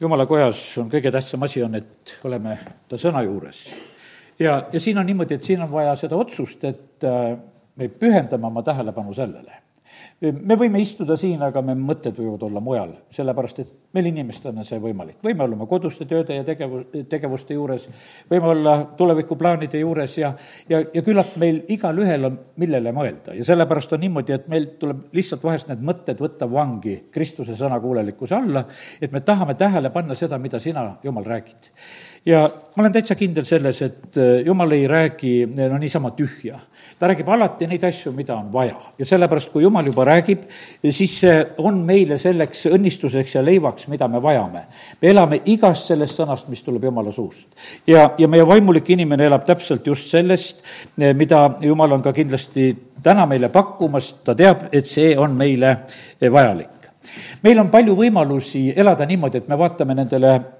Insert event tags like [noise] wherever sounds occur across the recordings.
jumala kojas on kõige tähtsam asi on, et oleme ta sõna juures. ja, ja siin on niimoodi, et siin on vaja seda otsust, et äh, me pühendame oma tähelepanu sellele me võime istuda siin, aga me mõtted võivad olla mujal, sellepärast et meil inimestena see võimalik. võime olla oma koduste tööde ja tegevu-, tegevuste juures, võime olla tulevikuplaanide juures ja, ja, ja küllap meil igalühel on, millele mõelda. ja sellepärast on niimoodi, et meil tuleb lihtsalt vahest need mõtted võtta vangi Kristuse sõnakuulelikkuse alla, et me tahame tähele panna seda, mida sina, Jumal, räägid ja ma olen täitsa kindel selles, et äh, jumal ei räägi no niisama tühja. ta räägib alati neid asju, mida on vaja ja sellepärast, kui jumal juba räägib, siis see on meile selleks õnnistuseks ja leivaks, mida me vajame. me elame igast sellest sõnast, mis tuleb jumala suust. ja, ja meie vaimulik inimene elab täpselt just sellest, eh, mida jumal on ka kindlasti täna meile pakkumas, ta teab, et see on meile vajalik meil on palju võimalusi elada niimoodi, et me vaatame nendele Äh,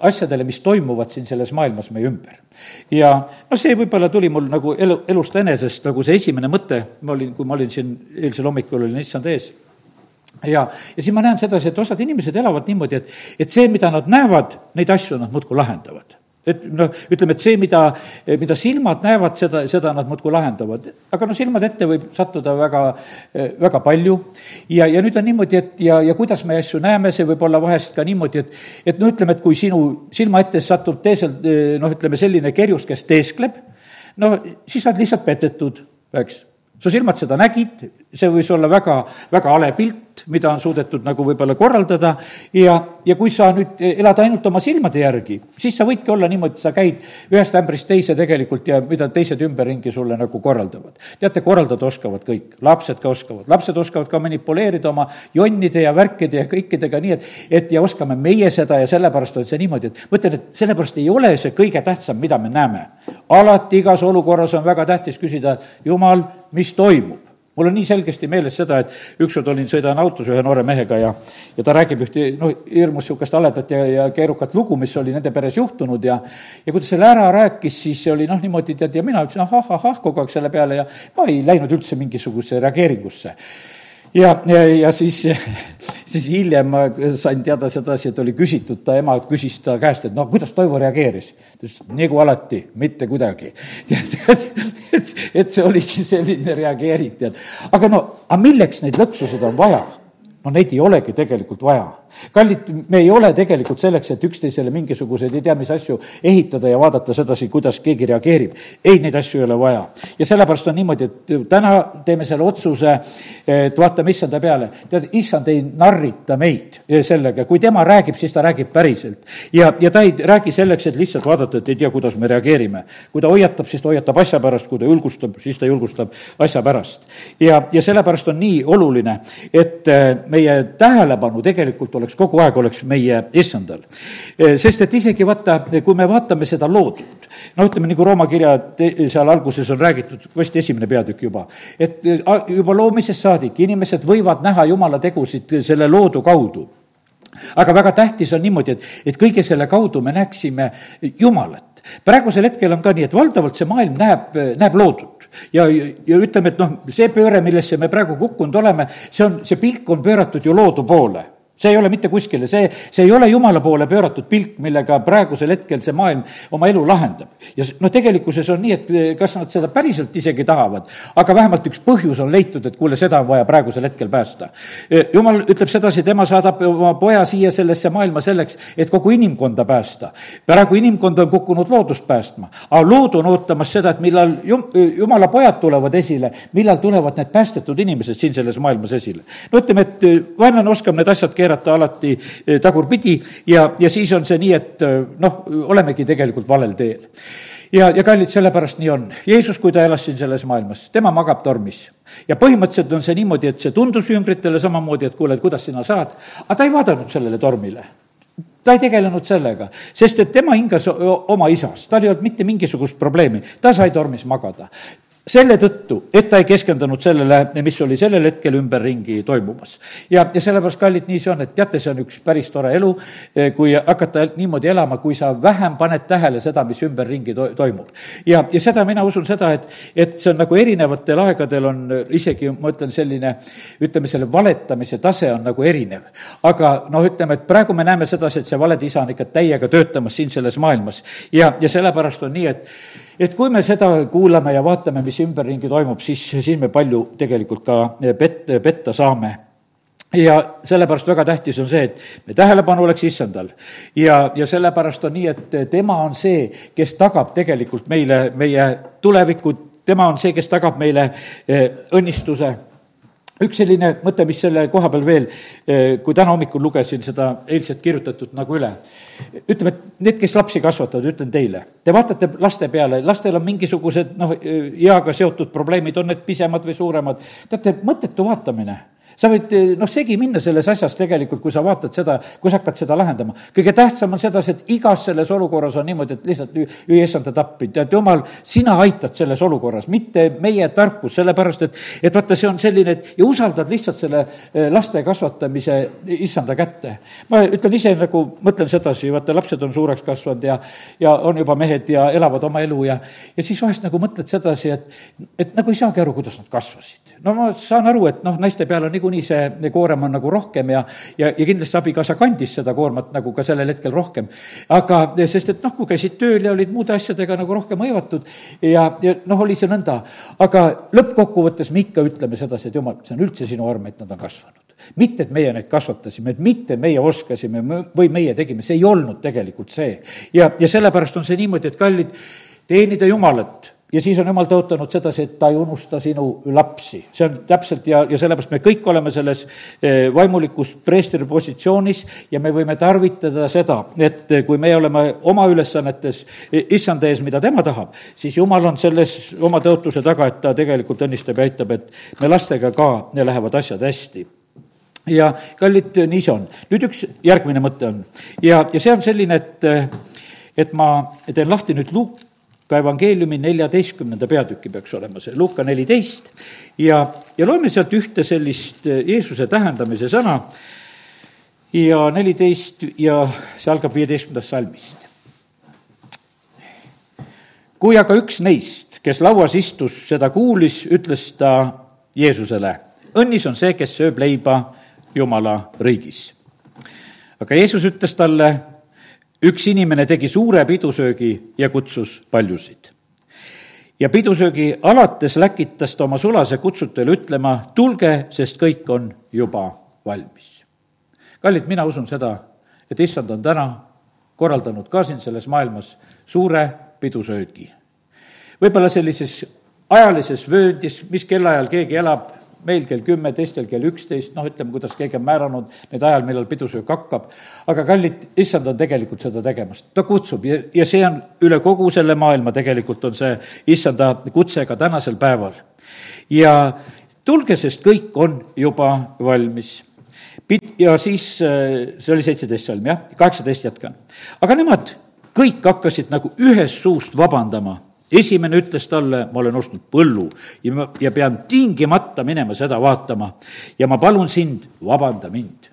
asjadele, mis toimuvad siin selles maailmas meie ümber. ja noh, see võib-olla tuli mul nagu elu, elust enesest nagu see esimene mõte, ma olin, kui ma olin siin eilsel hommikul, olin issand ees, ja, ja siis ma näen sedasi, et osad inimesed elavad niimoodi, et, et see, mida nad näevad, neid asju nad muudkui lahendavad et noh, ütleme, et see, mida, mida silmad näevad, seda, seda nad muudkui lahendavad. aga noh, silmad ette võib sattuda väga, väga palju. Ja, ja nüüd on niimoodi, et ja, ja kuidas me asju näeme, see võib olla vahest ka niimoodi, et et no ütleme, et kui sinu silma ette satub teisel noh, ütleme selline kerjus, kes teeskleb, no siis sa oled lihtsalt petetud, eks. Su silmad seda nägid, see võis olla väga, väga hale pilt, mida on suudetud nagu võib-olla korraldada ja, ja kui sa nüüd elad ainult oma silmade järgi, siis sa võidki olla niimoodi, sa käid ühest ämbrist teise tegelikult ja mida teised ümberringi sulle nagu korraldavad. teate, korraldada oskavad kõik, lapsed ka oskavad, lapsed oskavad ka manipuleerida oma jonnide ja värkide ja kõikidega nii, et, et ja oskame meie seda ja sellepärast on see niimoodi, et ma ütlen, et sellepärast ei ole see kõige tähtsam, mida me näeme. alati igas olukorras on väga tähtis küsida, jumal, mis toimub mul on nii selgesti meeles seda, et ükskord olin, sõidan autos ühe noore mehega ja, ja ta räägib ühte, noh, hirmus niisugust haledat ja, ja keerukat lugu, mis oli nende peres juhtunud ja ja kui ta selle ära rääkis, siis oli noh, niimoodi tead, ja mina ütlesin ahah-ahah kogu aeg selle peale ja ma ei läinud üldse mingisugusesse reageeringusse ja, ja, ja siis, [laughs] siis hiljem ma sain teada sedasi, et oli küsitud, ta ema küsis ta käest, et noh, kuidas Toivo reageeris. ta ütles, nagu alati, mitte kuidagi. [laughs] et, et see oligi selline reageering, tead. aga no, aga milleks neid lõksusid on vaja? no neid ei olegi tegelikult vaja kallid, me ei ole tegelikult selleks, et üksteisele mingisuguseid ei tea mis asju ehitada ja vaadata sedasi, kuidas keegi reageerib. ei, neid asju ei ole vaja. ja sellepärast on niimoodi, et täna teeme selle otsuse, et vaatame issanda peale. tead, issand ei narrita meid sellega, kui tema räägib, siis ta räägib päriselt. ja, ja ta ei räägi selleks, et lihtsalt vaadata, et ei tea, kuidas me reageerime. kui ta hoiatab, siis ta hoiatab asja pärast, kui ta julgustab, siis ta julgustab asja pärast. ja, ja sellepärast on nii oluline, et meie tähelepanu tegelikult oleks kogu aeg, oleks meie issandal. Eh, sest et isegi vaata, kui me vaatame seda loodut, no ütleme, nagu Rooma kirja seal alguses on räägitud, vist esimene peatükk juba, et eh, juba loomisest saadik inimesed võivad näha jumala tegusid selle loodu kaudu aga väga tähtis on niimoodi, et, et kõige selle kaudu me näeksime Jumalat. praegusel hetkel on ka nii, et valdavalt see maailm näeb, näeb loodut ja, ja ütleme, et noh, see pööre, millesse me praegu kukkunud oleme, see on, see pilk on pööratud ju loodu poole see ei ole mitte kuskile, see, see ei ole Jumala poole pööratud pilk, millega praegusel hetkel see maailm oma elu lahendab. ja noh, tegelikkuses on nii, et eh, kas nad seda päriselt isegi tahavad, aga vähemalt üks põhjus on leitud, et kuule, seda on vaja praegusel hetkel päästa. Eh, jumal ütleb sedasi, tema saadab oma poja siia sellesse maailma selleks, et kogu inimkonda päästa. praegu inimkond on kukkunud loodust päästma, aga lood on ootamas seda, et millal jum-, jumala pojad tulevad esile, millal tulevad need päästetud inimesed siin selles maailmas esile. no ütleme, et eh, vaenlane oskab need asjad keerata keerata alati eh, tagurpidi ja, ja siis on see nii, et eh, noh, olemegi tegelikult valel teel. Ja, ja kallid, sellepärast nii on. Jeesus, kui ta elas siin selles maailmas, tema magab tormis. ja põhimõtteliselt on see niimoodi, et see tundus ümbritele samamoodi, et kuule, et kuidas sina saad, aga ta ei vaadanud sellele tormile. Ta ei tegelenud sellega, sest et tema hingas oma isas, tal ei olnud mitte mingisugust probleemi, ta sai tormis magada selle tõttu, et ta ei keskendunud sellele, mis oli sellel hetkel ümberringi toimumas. ja, ja sellepärast, kallid, nii see on, et teate, see on üks päris tore elu, eh, kui hakata niimoodi elama, kui sa vähem paned tähele seda, mis ümberringi to-, toimub. ja, ja seda mina usun seda, et, et see on nagu erinevatel aegadel on isegi, ma ütlen, selline ütleme, selle valetamise tase on nagu erinev. aga noh, ütleme, et praegu me näeme sedasi, et see valede isa on ikka täiega töötamas siin selles maailmas. ja, ja sellepärast on nii, et et kui me seda kuulame ja vaatame, mis ümberringi toimub, siis, siis me palju tegelikult ka pet-, petta saame. Ja sellepärast väga tähtis on see, et me tähelepanu oleks issandal. ja, ja sellepärast on nii, et tema on see, kes tagab tegelikult meile meie tulevikku, tema on see, kes tagab meile eh, õnnistuse üks selline mõte, mis selle koha peal veel, eh, kui täna hommikul lugesin seda eilset kirjutatud nagu üle, ütleme, et need, kes lapsi kasvatavad, ütlen teile, te vaatate laste peale, lastel on mingisugused noh, eaga seotud probleemid, on need pisemad või suuremad, teate, mõttetu vaatamine sa võid noh, segi minna selles asjas tegelikult, kui sa vaatad seda, kui sa hakkad seda lahendama. kõige tähtsam on sedasi, et igas selles olukorras on niimoodi, et lihtsalt hüüa issanda tappi, tead, jumal, sina aitad selles olukorras, mitte meie tarkus, sellepärast et, et vaata, see on selline, et ja usaldad lihtsalt selle eh, laste kasvatamise issanda kätte. ma ütlen ise nagu, mõtlen sedasi, vaata, lapsed on suureks kasvanud ja, ja on juba mehed ja elavad oma elu ja, ja siis vahest nagu mõtled sedasi, et, et nagu ei saagi aru, kuidas nad kasvasid. no ma saan aru, et noh, naiste peal on niikuinii see koorem on nagu rohkem ja, ja, ja kindlasti abikaasa kandis seda koormat nagu ka sellel hetkel rohkem. aga, sest et noh, kui käisid tööl ja olid muude asjadega nagu rohkem hõivatud ja, ja noh, oli see nõnda. aga lõppkokkuvõttes me ikka ütleme sedasi, et jumal, see on üldse sinu arm, et nad on kasvanud mitte, et meie neid kasvatasime, et mitte meie oskasime või meie tegime, see ei olnud tegelikult see. ja, ja sellepärast on see niimoodi, et kallid, teenida Jumalat ja siis on jumal tõotanud sedasi, et ta ei unusta sinu lapsi. see on täpselt ja, ja sellepärast me kõik oleme selles eh, vaimulikus preestri positsioonis ja me võime tarvitada seda, et kui me oleme oma ülesannetes eh, issanda ees, mida tema tahab, siis jumal on selles oma tõotuse taga, et ta tegelikult õnnistab ja aitab, et me lastega ka lähevad asjad hästi ja kallid, nii see on. nüüd üks järgmine mõte on ja, ja see on selline, et, et ma teen lahti nüüd Luuk Luuka evangeeliumi neljateistkümnenda peatüki peaks olema see, Luuka neliteist, ja, ja loeme sealt ühte sellist eh, Jeesuse tähendamise sõna ja neliteist ja see algab viieteistkümnendast salmist. kui aga üks neist, kes lauas istus, seda kuulis, ütles ta Jeesusele, õnnis on see, kes sööb leiba Jumala riigis. aga Jeesus ütles talle, üks inimene tegi suure pidusöögi ja kutsus paljusid. ja pidusöögi alates läkitas ta oma sulase kutsutujale ütlema, tulge, sest kõik on juba valmis. kallid, mina usun seda, et issand on täna korraldanud ka siin selles maailmas suure pidusöögi. võib-olla sellises ajalises vööndis, mis kellaajal keegi elab, meil kell kümme, teistel kell üksteist, noh, ütleme, kuidas keegi on määranud need ajal, millal pidusöök hakkab. aga kallid, issand on tegelikult seda tegemas, ta kutsub ja, ja see on üle kogu selle maailma tegelikult on see issanda kutse ka tänasel päeval. ja tulge, sest kõik on juba valmis ja siis, äh, see oli seitseteist salm, jah, kaheksateist jätkan. aga nemad kõik hakkasid nagu ühest suust vabandama esimene ütles talle, ma olen ostnud põllu ja ma, ja pean tingimata minema seda vaatama ja ma palun sind, vabanda mind.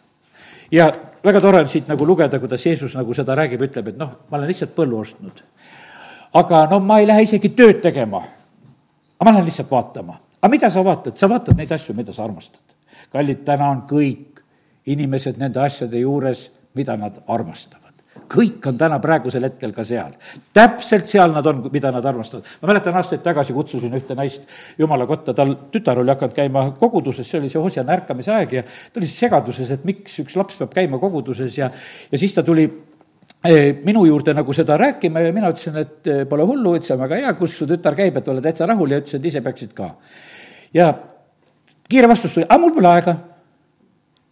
ja väga tore on siit nagu lugeda, kuidas Jeesus nagu seda räägib, ütleb, et noh, ma olen lihtsalt põllu ostnud. aga no ma ei lähe isegi tööd tegema. aga ma lähen lihtsalt vaatama. aga mida sa vaatad, sa vaatad neid asju, mida sa armastad. kallid, täna on kõik inimesed nende asjade juures, mida nad armastavad kõik on täna praegusel hetkel ka seal. täpselt seal nad on, mida nad armastavad. ma mäletan, aastaid tagasi kutsusin ühte naist jumala kotta, tal tütar oli hakanud käima koguduses, see oli see Hosjana ärkamise aeg ja ta oli segaduses, et miks üks laps peab käima koguduses ja, ja siis ta tuli eh, minu juurde nagu seda rääkima ja mina ütlesin, et eh, pole hullu, on väga hea, kus su tütar käib, et ole täitsa rahul ja ütles, et ise peaksid ka. ja kiire vastus tuli, aga mul pole aega.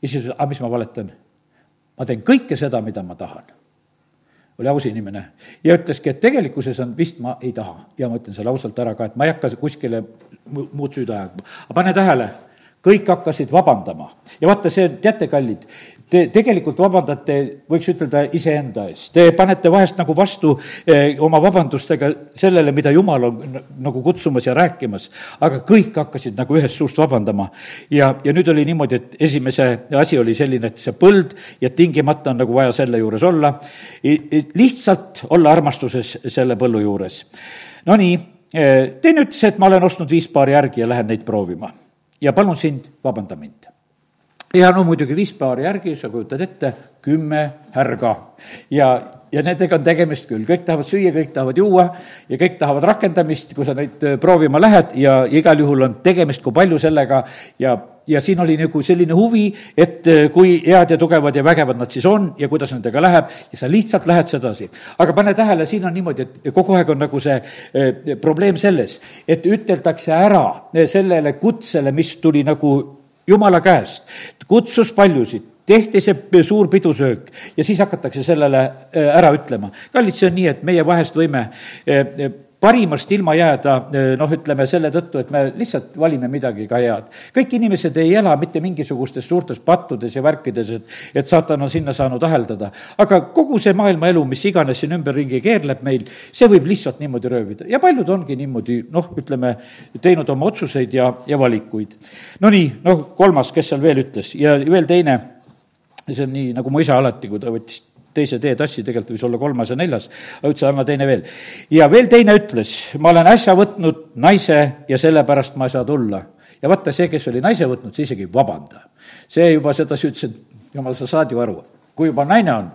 ja siis ütles, aga mis ma valetan? ma teen kõike seda, mida ma tahan oli aus inimene. Ja ütleski, et tegelikkuses on vist ma ei taha. Ja ma ütlen selle ausalt ära ka, et ma ei hakka kuskile muud süüd ajama. aga pane tähele, kõik hakkasid vabandama. Ja vaata, see, teate, kallid, te tegelikult vabandate, võiks ütelda, iseenda eest. Te panete vahest nagu vastu eh, oma vabandustega sellele, mida Jumal on nagu kutsumas ja rääkimas. aga kõik hakkasid nagu ühest suust vabandama. ja, ja nüüd oli niimoodi, et esimese asi oli selline, et see põld ja tingimata on nagu vaja selle juures olla. lihtsalt olla armastuses selle põllu juures. Nonii, eh, teine ütles, et ma olen ostnud viis paari järgi ja lähen neid proovima. ja palun sind, vabanda mind ja no muidugi viis paari järgi, sa kujutad ette, kümme härga. ja, ja nendega on tegemist küll, kõik tahavad süüa, kõik tahavad juua ja kõik tahavad rakendamist, kui sa neid äh, proovima lähed ja igal juhul on tegemist kui palju sellega ja, ja siin oli nagu selline huvi, et äh, kui head ja tugevad ja vägevad nad siis on ja kuidas nendega läheb ja sa lihtsalt lähed sedasi. aga pane tähele, siin on niimoodi, et kogu aeg on nagu see eh, probleem selles, et üteldakse ära sellele kutsele, mis tuli nagu jumala käest, kutsus paljusid, tehti see suur pidusöök ja siis hakatakse sellele äh, ära ütlema. kallid, see on nii, et meie vahest võime äh, parimast ilma jääda, noh, ütleme selle tõttu, et me lihtsalt valime midagi ka head. kõik inimesed ei ela mitte mingisugustes suurtes pattudes ja värkides, et, et saatan on sinna saanud aheldada. aga kogu see maailma elu, mis iganes siin ümberringi keerleb meil, see võib lihtsalt niimoodi röövida ja paljud ongi niimoodi, noh, ütleme, teinud oma otsuseid ja, ja valikuid. Nonii, noh, kolmas, kes seal veel ütles ja veel teine, see on nii, nagu mu isa alati, kui ta võttis teise teetassi, tegelikult võis olla kolmas ja neljas, aga ütles, anna teine veel. ja veel teine ütles, ma olen äsja võtnud naise ja sellepärast ma ei saa tulla. ja vaata, see, kes oli naise võtnud, see isegi ei vabanda. see juba sedasi ütles, et jumal, sa saad ju aru, kui juba naine on,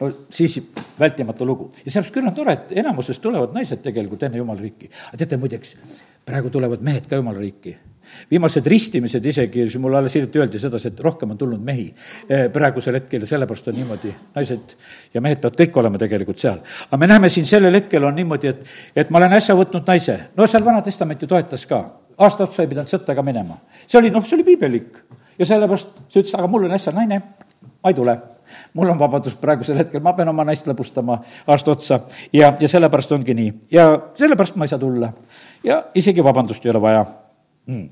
no siis vältimatu lugu. ja küll on tore, et enamusest tulevad naised tegelikult enne jumala riiki. aga teate, muideks, praegu tulevad mehed ka jumala riiki. Viimased ristimised isegi, mulle alles hiljuti öeldi sedasi, et rohkem on tulnud mehi. Eh, praegusel hetkel ja sellepärast on niimoodi, naised ja mehed peavad kõik olema tegelikult seal. aga me näeme siin sellel hetkel on niimoodi, et, et ma olen äsja võtnud naise, no seal Vana Testament ju toetas ka, aasta otsa ei pidanud sõtta ka minema. see oli, noh, see oli piibellik. Ja sellepärast see ütles, aga mul on äsja naine, ma ei tule. Mul on vabadus praegusel hetkel, ma pean oma naist lõbustama aasta otsa. Ja, ja sellepärast ongi nii. ja sellepärast ma ei saa tulla. Ja isegi vabandust ei ole vaja. Mm.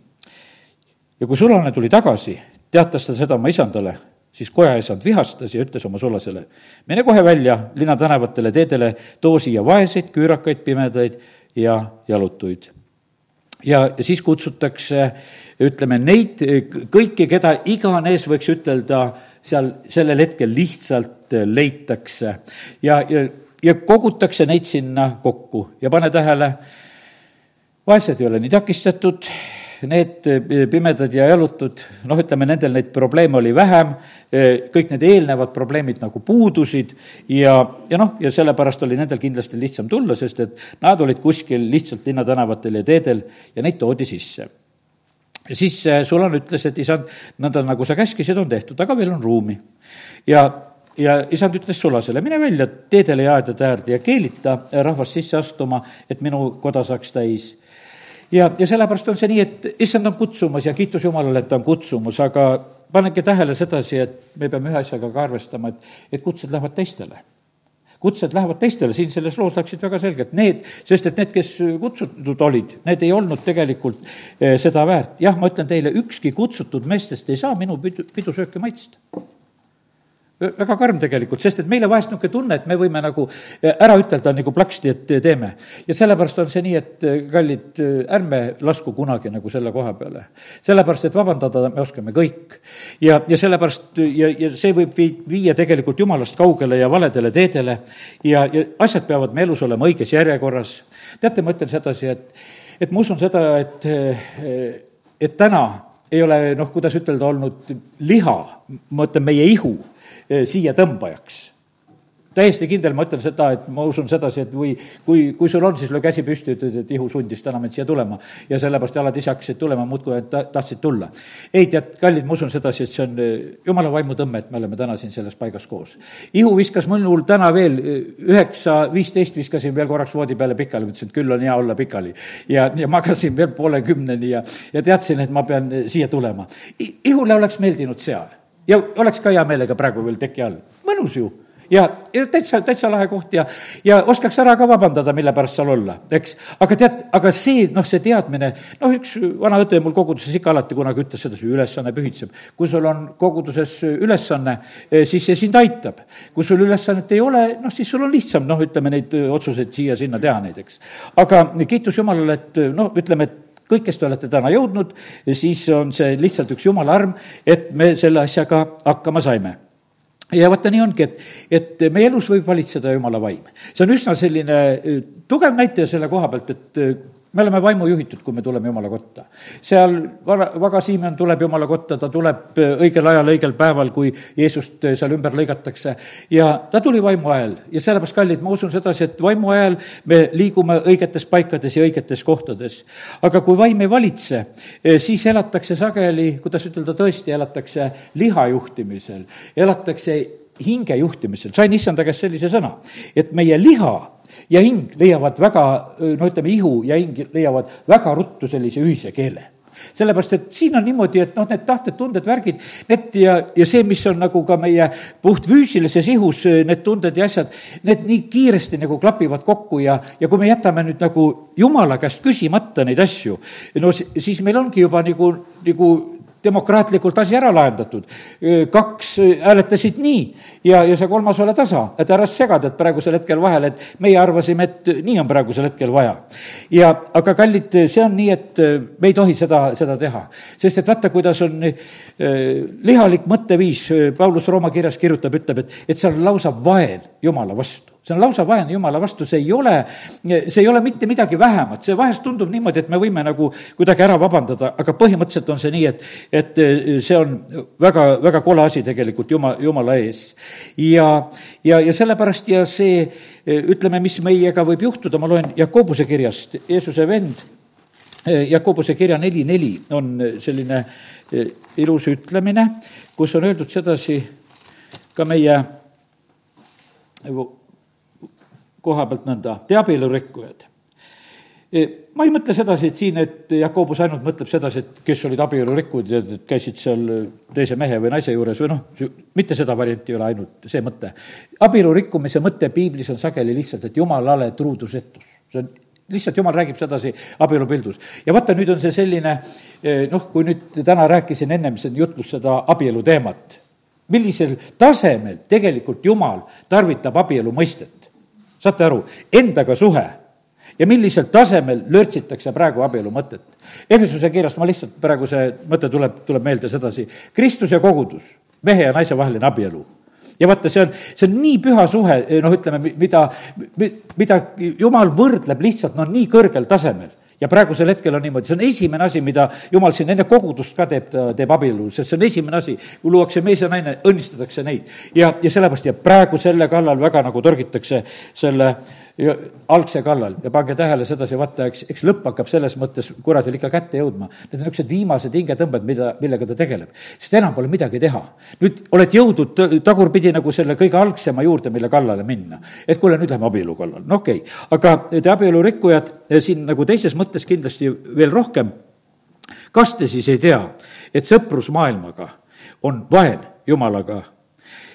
Ja kui sulane tuli tagasi, teatas ta seda oma isandale, siis kojaisand vihastas ja ütles oma sulasele, mine kohe välja linna tänavatele, teedele, too siia vaeseid, küürakaid, pimedaid ja jalutuid. ja, siis kutsutakse, ütleme, neid kõiki, keda iganes võiks ütelda, seal sellel hetkel lihtsalt leitakse. Ja, ja, ja kogutakse neid sinna kokku ja pane tähele, vaesed ei ole nii takistatud, need eh, pimedad ja jalutud, noh, ütleme, nendel neid probleeme oli vähem, eh, kõik need eelnevad probleemid nagu puudusid ja, ja noh, ja sellepärast oli nendel kindlasti lihtsam tulla, sest et nad olid kuskil lihtsalt linnatänavatel ja teedel ja neid toodi sisse ja siis eh, Sulan ütles, et isand, nõnda nagu sa käskisid, on tehtud, aga veel on ruumi. ja, ja isand ütles Sulasele, mine välja teedele ja aedade äärde ja keelita rahvast sisse astuma, et minu koda saaks täis ja, ja sellepärast on see nii, et issand on kutsumas ja kiitus Jumalale, et ta on kutsumus, aga panege tähele sedasi, et me peame ühe asjaga ka arvestama, et, et kutsed lähevad teistele kutsed lähevad teistele, siin selles loos läksid väga selgelt need, sest et need, kes kutsutud olid, need ei olnud tegelikult eh, seda väärt. jah, ma ütlen teile, ükski kutsutud meestest ei saa minu pidu, pidusööki maitsta väga karm tegelikult, sest et meile vahest niisugune tunne, et me võime nagu eh, ära ütelda nagu plaksti, et teeme. ja sellepärast on see nii, et eh, kallid, eh, ärme lasku kunagi nagu selle koha peale. sellepärast, et vabandada me oskame kõik. ja, ja sellepärast ja, ja see võib vii-, viia tegelikult jumalast kaugele ja valedele teedele ja, ja asjad peavad me elus olema õiges järjekorras. teate, ma ütlen sedasi, et, et ma usun seda, et, et täna ei ole noh, kuidas ütelda, olnud liha, ma ütlen, meie ihu Eh, siia tõmbajaks täiesti kindel, ma ütlen seda, et ma usun sedasi, et või kui, kui sul on, siis löö käsi püsti, ütled, et ihu sundis täna mind siia tulema. ja sellepärast jalad ise hakkasid tulema, muudkui ta-, tahtsid tulla. ei, tead, kallid, ma usun sedasi, et see on eh, jumala vaimutõmme, et me oleme täna siin selles paigas koos. ihu viskas minul täna veel eh, üheksa, viisteist viskasin veel korraks voodi peale pikali, mõtlesin, et küll on hea olla pikali. ja, ja magasin veel poole kümneni ja, ja teadsin, et ma pean siia tulema. ihule oleks meeldinud seal ja oleks ka hea meelega praegu veel teki all, mõnus ju ja, ja täitsa, täitsa lahe koht ja, ja oskaks ära ka vabandada, mille pärast seal olla, eks. aga tead, aga see, noh, see teadmine, noh, üks vana õde mul koguduses ikka alati kunagi ütles sedasi, ülesanne pühitseb. kui sul on koguduses ülesanne, eh, siis see sind aitab. kui sul ülesannet ei ole, noh, siis sul on lihtsam, noh, ütleme neid otsuseid siia-sinna teha neid, eks. aga kiitus Jumalale, et noh, ütleme, et kõik, kes te olete täna jõudnud, siis on see lihtsalt üks jumala arm, et me selle asjaga hakkama saime ja vaata, nii ongi, et, et meie elus võib valitseda jumala vaim. see on üsna selline äh, tugev näitaja selle koha pealt, et äh, me oleme vaimu juhitud, kui me tuleme Jumala kotta. seal vara, Vaga Siimon tuleb Jumala kotta, ta tuleb äh, õigel ajal, õigel päeval, kui Jeesust äh, seal ümber lõigatakse. ja ta tuli vaimu ajal ja sellepärast, kallid, ma usun sedasi, et vaimu ajal me liigume õigetes paikades ja õigetes kohtades. aga kui vaim ei valitse, äh, siis elatakse sageli, kuidas ütelda, tõesti elatakse liha juhtimisel, elatakse hinge juhtimisel. sain issanda käest sellise sõna, et meie liha ja hing leiavad väga, no ütleme, ihu ja hing leiavad väga ruttu sellise ühise keele. Sellepärast, et siin on niimoodi, et noh, need tahted, tunded, värgid, need ja, ja see, mis on nagu ka meie puhtfüüsilises ihus, need tunded ja asjad, need nii kiiresti nagu klapivad kokku ja, ja kui me jätame nüüd nagu jumala käest küsimata neid asju, no siis meil ongi juba nagu, nagu demokraatlikult asi ära lahendatud. kaks hääletasid nii ja, ja see kolmas ole tasa, et ära segada, et praegusel hetkel vahele, et meie arvasime, et nii on praegusel hetkel vaja. ja aga kallid, see on nii, et me ei tohi seda, seda teha, sest et vaata, kuidas on lihalik mõtteviis, Paulus Rooma kirjas kirjutab, ütleb, et, et see on lausa vaen Jumala vastu see on lausa vaen Jumala vastu, see ei ole, see ei ole mitte midagi vähemat, see vahest tundub niimoodi, et me võime nagu kuidagi ära vabandada, aga põhimõtteliselt on see nii, et, et see on väga, väga kole asi tegelikult Juma, Jumala ees. ja, ja, ja sellepärast ja see, ütleme, mis meiega võib juhtuda, ma loen Jakobuse kirjast, Jeesuse vend, Jakobuse kirja neli, neli on selline ilus ütlemine, kus on öeldud sedasi ka meie koha pealt nõnda, te abielurikkujad. E, ma ei mõtle sedasi, et siin, et Jakobus ainult mõtleb sedasi, et kes olid abielurikkujad, et käisid seal teise mehe või naise juures või noh, mitte seda varianti ei ole ainult see mõte. abielu rikkumise mõte piiblis on sageli lihtsalt, et jumalale truudusetus. see on lihtsalt jumal räägib sedasi abielupildus. ja vaata, nüüd on see selline e, noh, kui nüüd täna rääkisin ennem siin jutlus seda abielu teemat, millisel tasemel tegelikult Jumal tarvitab abielu mõistet saate aru, endaga suhe. Ja millisel tasemel lörtsitakse praegu abielu mõtet. Efesuse kirjast ma lihtsalt, praegu see mõte tuleb, tuleb meelde sedasi, Kristus ja kogudus, mehe ja naise vaheline abielu. Ja vaata, see on, see on nii püha suhe, noh, ütleme, mida, mida jumal võrdleb lihtsalt noh, nii kõrgel tasemel ja praegusel hetkel on niimoodi, see on esimene asi, mida jumal siin enne kogudust ka teeb, teeb abielu, sest see on esimene asi, kui luuakse mees ja naine, õnnistatakse neid. ja, ja sellepärast ja praegu selle kallal väga nagu torgitakse selle äh, algse kallal ja pange tähele sedasi, vaata, eks, eks lõpp hakkab selles mõttes kuradil ikka kätte jõudma. Need on niisugused viimased hingetõmbed, mida, millega ta tegeleb, sest enam pole midagi teha. nüüd oled jõudnud tagurpidi nagu selle kõige algsema juurde, mille kallale minna. et kuule, nüüd lähme abielu kallal, no okei okay., aga te abielu rikkujad eh, siin nagu teises mõttes kindlasti veel rohkem, kas te siis ei tea, et sõprus maailmaga on vaen Jumalaga,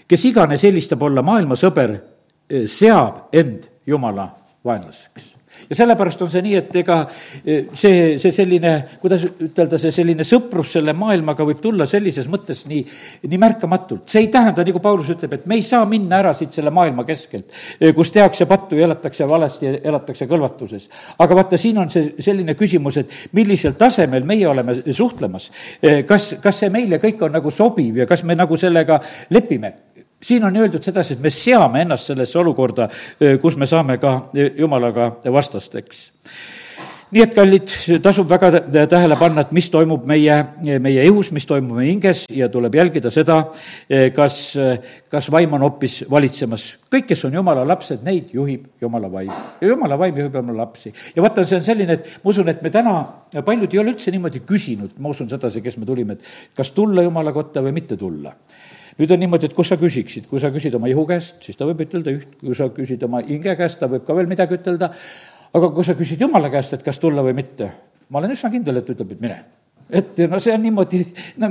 kes iganes eelistab olla maailma sõber, eh, seab end jumala vaenlaseks ja sellepärast on see nii, et ega eh, see, see selline, kuidas ütelda, see selline sõprus selle maailmaga võib tulla sellises mõttes nii, nii märkamatult. see ei tähenda, nagu Paulus ütleb, et me ei saa minna ära siit selle maailma keskelt, eh, kus tehakse pattu ja elatakse valesti ja elatakse kõlvatuses. aga vaata, siin on see selline küsimus, et millisel tasemel meie oleme suhtlemas. Eh, kas, kas see meile kõik on nagu sobiv ja kas me nagu sellega lepime? Siin on öeldud sedasi, et me seame ennast sellesse olukorda, kus me saame ka jumalaga vastasteks nii et, kallid, tasub väga tähele panna, et mis toimub meie, meie ihus, mis toimub meie hinges ja tuleb jälgida seda, kas, kas vaim on hoopis valitsemas. kõik, kes on jumala lapsed, neid juhib jumala vaim ja jumala vaim juhib jumala lapsi. ja vaata, see on selline, et ma usun, et me täna, paljud ei ole üldse niimoodi küsinud, ma usun sedasi, kes me tulime, et kas tulla jumala kotta või mitte tulla nüüd on niimoodi, et kus sa küsiksid, kui sa küsid oma ihu käest, siis ta võib ütelda üht, kui sa küsid oma hinge käest, ta võib ka veel midagi ütelda, aga kui sa küsid Jumala käest, et kas tulla või mitte, ma olen üsna kindel, et ütleb, et mine. et no see on niimoodi, no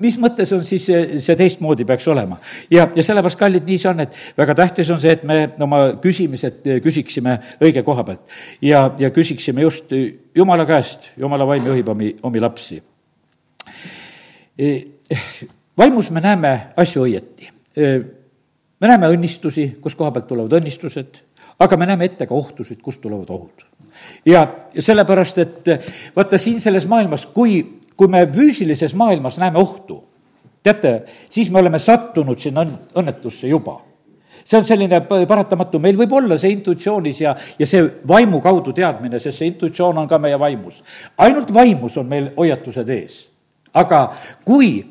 mis mõttes on siis see, see teistmoodi peaks olema. ja, ja sellepärast, kallid, nii see on, et väga tähtis on see, et me oma küsimised küsiksime õige koha pealt. ja, ja küsiksime just Jumala käest, Jumala vaim juhib omi, omi lapsi. E, vaimus me näeme asju õieti. Me näeme õnnistusi, kus koha pealt tulevad õnnistused, aga me näeme ette ka ohtusid, kust tulevad ohud ja, ja sellepärast, et vaata siin selles maailmas, kui kui me füüsilises maailmas näeme ohtu, teate, siis me oleme sattunud sinna õnnetusse juba see on selline paratamatu, meil võib olla see intuitsioonis ja, ja see vaimu kaudu teadmine, sest see intuitsioon on ka meie vaimus. ainult vaimus on meil hoiatused ees aga kui,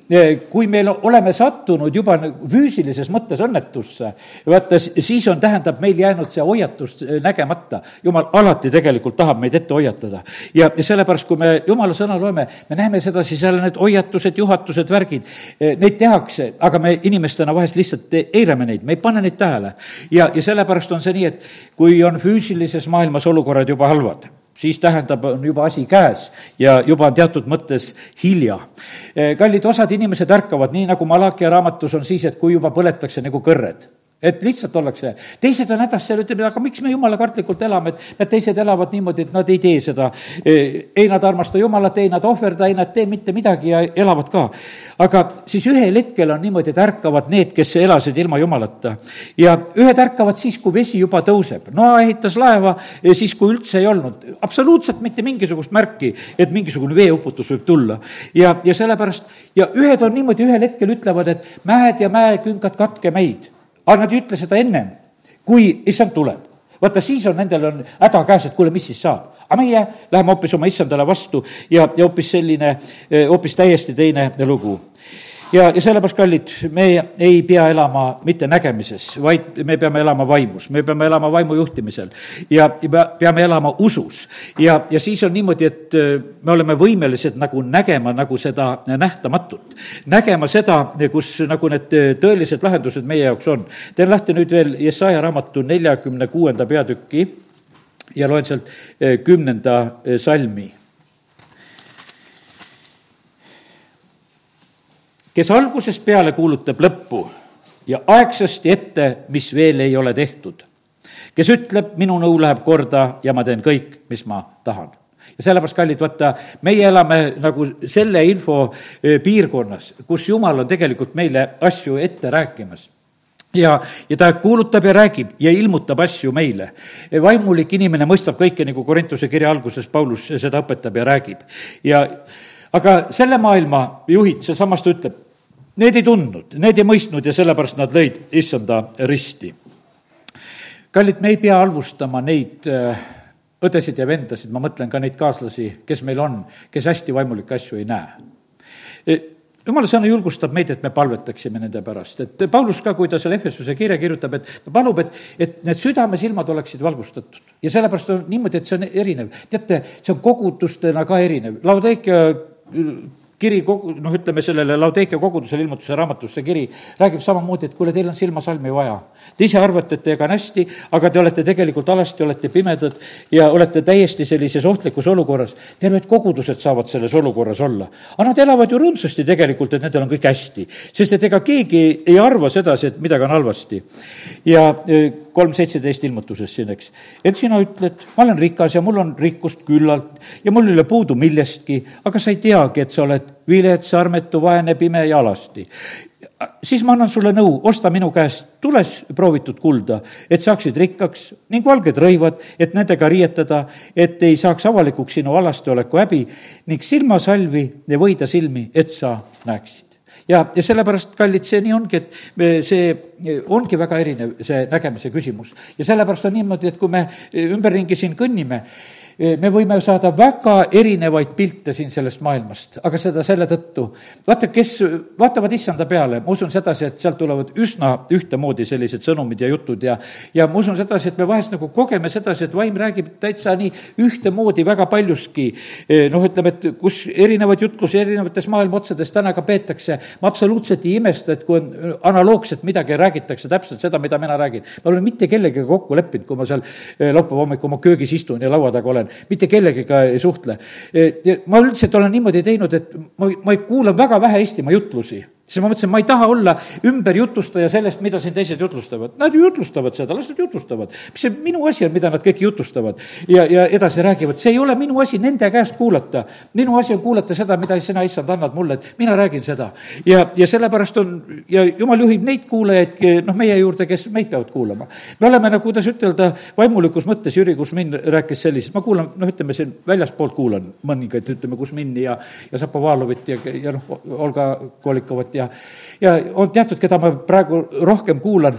kui meil oleme sattunud juba füüsilises mõttes õnnetusse, vaata, siis on, tähendab, meil jäänud see hoiatus nägemata. jumal alati tegelikult tahab meid ette hoiatada. ja, sellepärast, kui me jumala sõna loeme, me näeme sedasi, seal need hoiatused, juhatused, värgid, neid tehakse, aga me inimestena vahest lihtsalt eirame neid, me ei pane neid tähele. ja, ja sellepärast on see nii, et kui on füüsilises maailmas olukorrad juba halvad siis tähendab, on juba asi käes ja juba on teatud mõttes hilja. kallid, osad inimesed ärkavad, nii nagu Malachi raamatus on siis, et kui juba põletakse nagu kõrred et lihtsalt ollakse, teised on hädas seal, ütleme, aga miks me jumala kartlikult elame, et need teised elavad niimoodi, et nad ei tee seda. ei nad armasta Jumalat, ei nad ohverda, ei nad tee mitte midagi ja elavad ka. aga siis ühel hetkel on niimoodi, et ärkavad need, kes elasid ilma Jumalata. ja ühed ärkavad siis, kui vesi juba tõuseb. Noa ehitas laeva siis, kui üldse ei olnud absoluutselt mitte mingisugust märki, et mingisugune veeuputus võib tulla. ja, ja sellepärast, ja ühed on niimoodi ühel hetkel ütlevad, et mäed ja mäekünkad katke meid aga nad ei ütle seda ennem, kui issand tuleb. vaata, siis on nendel on häda käes, et kuule, mis siis saab. aga meie läheme hoopis oma issandale vastu ja, ja hoopis selline, hoopis täiesti teine lugu ja, ja sellepärast, kallid, me ei pea elama mitte nägemises, vaid me peame elama vaimus, me peame elama vaimu juhtimisel. Ja, ja peame elama usus. ja, ja siis on niimoodi, et äh, me oleme võimelised nagu nägema nagu seda nähtamatut, nägema seda, kus nagu need äh, tõelised lahendused meie jaoks on. teen lahti nüüd veel Jesaja raamatu neljakümne kuuenda peatüki. Ja loen sealt äh, kümnenda salmi kes algusest peale kuulutab lõppu ja aegsasti ette, mis veel ei ole tehtud. kes ütleb, minu nõu läheb korda ja ma teen kõik, mis ma tahan ja sellepärast, kallid, vaata, meie elame nagu selle info piirkonnas, kus Jumal on tegelikult meile asju ette rääkimas ja, ja ta kuulutab ja räägib ja ilmutab asju meile. vaimulik inimene mõistab kõike, nagu Korintuse kirja alguses Paulus seda õpetab ja räägib. ja aga selle maailma juhid, sealsamas ta ütleb, need ei tundnud, need ei mõistnud ja sellepärast nad lõid issanda risti. kallid, me ei pea halvustama neid äh, õdesid ja vendasid, ma mõtlen ka neid kaaslasi, kes meil on, kes hästi vaimulikke asju ei näe e, jumala sõna julgustab meid, et me palvetaksime nende pärast, et Paulus ka, kui ta selle Efesuse kirja kirjutab, et ta palub, et, et need südamesilmad oleksid valgustatud. ja sellepärast on niimoodi, et see on erinev. teate, see on kogudustena ka erinev. Laodeikia kiri kogu, noh, ütleme sellele Laudekia kogudusele ilmutuse raamatus, see kiri räägib samamoodi, et kuule, teil on silmasalmi vaja. Te ise arvate, et teiega on hästi, aga te olete tegelikult alasti, olete pimedad ja olete täiesti sellises ohtlikus olukorras. terved kogudused saavad selles olukorras olla. aga nad elavad ju rõõmsasti tegelikult, et nendel on kõik hästi, sest et ega keegi ei arva sedasi, et midagi on halvasti. ja e, kolm seitseteist ilmutuses siin, eks. et sina ütled, ma olen rikas ja mul on rikkust küllalt ja mul ei ole puudu millestki, aga sa ei teagi, et sa oled vilets, armetu, vaene, pime ja alasti. siis ma annan sulle nõu, osta minu käest tules proovitud kulda, et saaksid rikkaks ning valged rõivad, et nendega riietada, et ei saaks avalikuks sinu alasteoleku häbi ning silmasalvi võida silmi, et sa näeksid ja, ja sellepärast, kallid, see nii ongi, et me, see ongi väga erinev, see nägemise küsimus. ja sellepärast on niimoodi, et kui me ümberringi siin kõnnime, me võime saada väga erinevaid pilte siin sellest maailmast, aga seda selle tõttu, vaata, kes vaatavad issanda peale, ma usun sedasi, et sealt tulevad üsna ühtemoodi sellised sõnumid ja jutud ja ja ma usun sedasi, et me vahest nagu kogeme sedasi, et vaim räägib täitsa nii ühtemoodi väga paljuski. noh, ütleme, et kus erinevaid jutlusi erinevates maailma otsades täna ka peetakse, ma absoluutselt ei imesta, et kui on analoogselt midagi räägitakse, täpselt seda, mida mina räägin. ma olen mitte kellegagi kokku leppinud, kui ma seal laupäeva hommikul oma köögis istun ja laua taga olen, mitte kellegiga ei suhtle. ma üldiselt olen niimoodi teinud, et ma, ma kuulan väga vähe Eestimaa jutlusi siis ma mõtlesin, ma ei taha olla ümberjutustaja sellest, mida siin teised jutlustavad. Nad ju jutlustavad seda, las nad jutlustavad. mis see minu asi on, mida nad kõik jutlustavad ja, ja edasi räägivad, see ei ole minu asi nende käest kuulata. minu asi on kuulata seda, mida sina, issand, annad mulle, et mina räägin seda. ja, ja sellepärast on, ja jumal juhib neid kuulajaid, noh, meie juurde, kes meid peavad kuulama. me oleme nagu, kuidas ütelda, vaimulikus mõttes, Jüri Kusmin rääkis sellisest, ma kuulan, noh, ütleme siin väljaspoolt kuulan mõningaid, ütleme, Kusmini ja, ja Zapovalovit ja, ja noh, Olga Kolikovat ja ja, ja on teatud, keda ma praegu rohkem kuulan.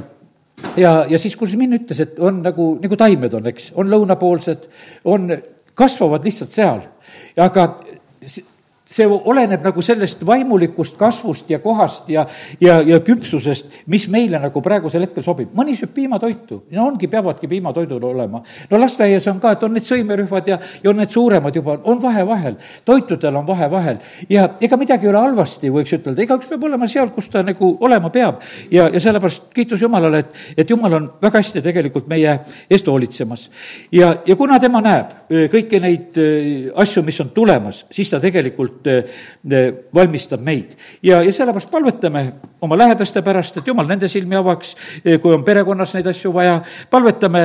Ja, ja siis Kuzmin ütles, et on nagu, nagu taimed on, eks, on lõunapoolsed, on, kasvavad lihtsalt seal, aga see oleneb nagu sellest vaimulikust kasvust ja kohast ja, ja, ja küpsusest, mis meile nagu praegusel hetkel sobib. mõni sööb piimatoitu, no ongi, peavadki piimatoidul olema. no lasteaias on ka, et on need sõimerühmad ja, ja on need suuremad juba, on vahe vahel. toitudel on vahe vahel ja ega midagi ei ole halvasti, võiks ütelda, igaüks peab olema seal, kus ta nagu olema peab. ja, ja sellepärast kiitus Jumalale, et, et Jumal on väga hästi tegelikult meie eest hoolitsemas. ja, ja kuna tema näeb kõiki neid asju, mis on tulemas, siis ta tegelikult tegelikult valmistab meid. ja, ja sellepärast palvetame oma lähedaste pärast, et jumal nende silmi avaks, kui on perekonnas neid asju vaja, palvetame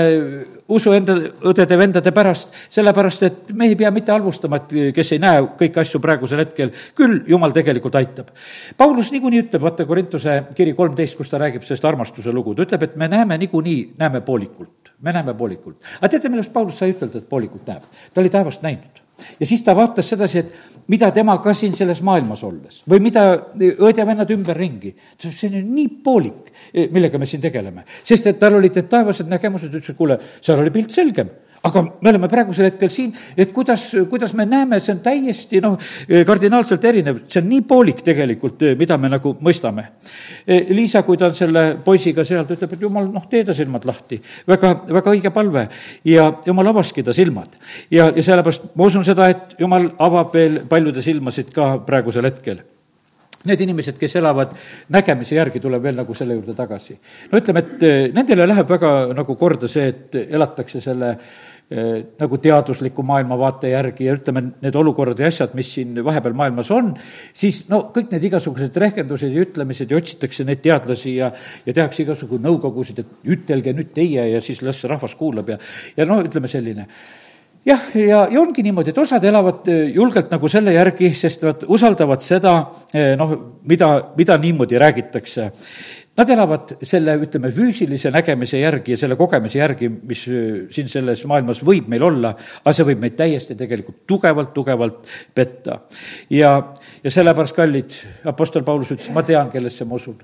usu enda õdede-vendade pärast, sellepärast et me ei pea mitte halvustama, et kes ei näe kõiki asju praegusel hetkel, küll jumal tegelikult aitab. Paulus niikuinii ütleb, vaata Korintuse kiri kolmteist, kus ta räägib sellest armastuse lugu, ta ütleb, et me näeme niikuinii, näeme poolikult, me näeme poolikult. aga teate, millest Paulus sai ütelda, et poolikult näeb? ta oli taevast näinud ja siis ta vaatas sedasi, et mida tema ka siin selles maailmas olles või mida õed ja vennad ümberringi. ta ütles, see on nii poolik, millega me siin tegeleme. sest et tal olid need taevased nägemused, ütles, et kuule, seal oli pilt selgem aga me oleme praegusel hetkel siin, et kuidas, kuidas me näeme, see on täiesti noh, kardinaalselt erinev, see on nii poolik tegelikult, mida me nagu mõistame. Liisa, kui ta on selle poisiga seal, ta ütleb, et jumal, noh, tee ta silmad lahti. väga, väga õige palve ja jumal avaski ta silmad. ja, ja sellepärast ma usun seda, et jumal avab veel paljude silmasid ka praegusel hetkel need inimesed, kes elavad nägemise järgi, tuleb veel nagu selle juurde tagasi. no ütleme, et nendele läheb väga nagu korda see, et elatakse selle Eh, nagu teadusliku maailmavaate järgi ja ütleme, need olukorrad ja asjad, mis siin vahepeal maailmas on, siis no kõik need igasugused rehkendused ja ütlemised ja otsitakse neid teadlasi ja, ja tehakse igasugu nõukogusid, et ütelge nüüd teie ja siis las rahvas kuulab ja, ja no ütleme selline jah, ja, ja ongi niimoodi, et osad elavad eh, julgelt nagu selle järgi, sest nad usaldavad seda, eh, noh, mida, mida niimoodi räägitakse. Nad elavad selle, ütleme, füüsilise nägemise järgi ja selle kogemise järgi, mis äh, siin selles maailmas võib meil olla, aga see võib meid täiesti tegelikult tugevalt, tugevalt petta. ja, ja sellepärast, kallid, Apostel Paulus ütles, ma tean, kellesse ma usun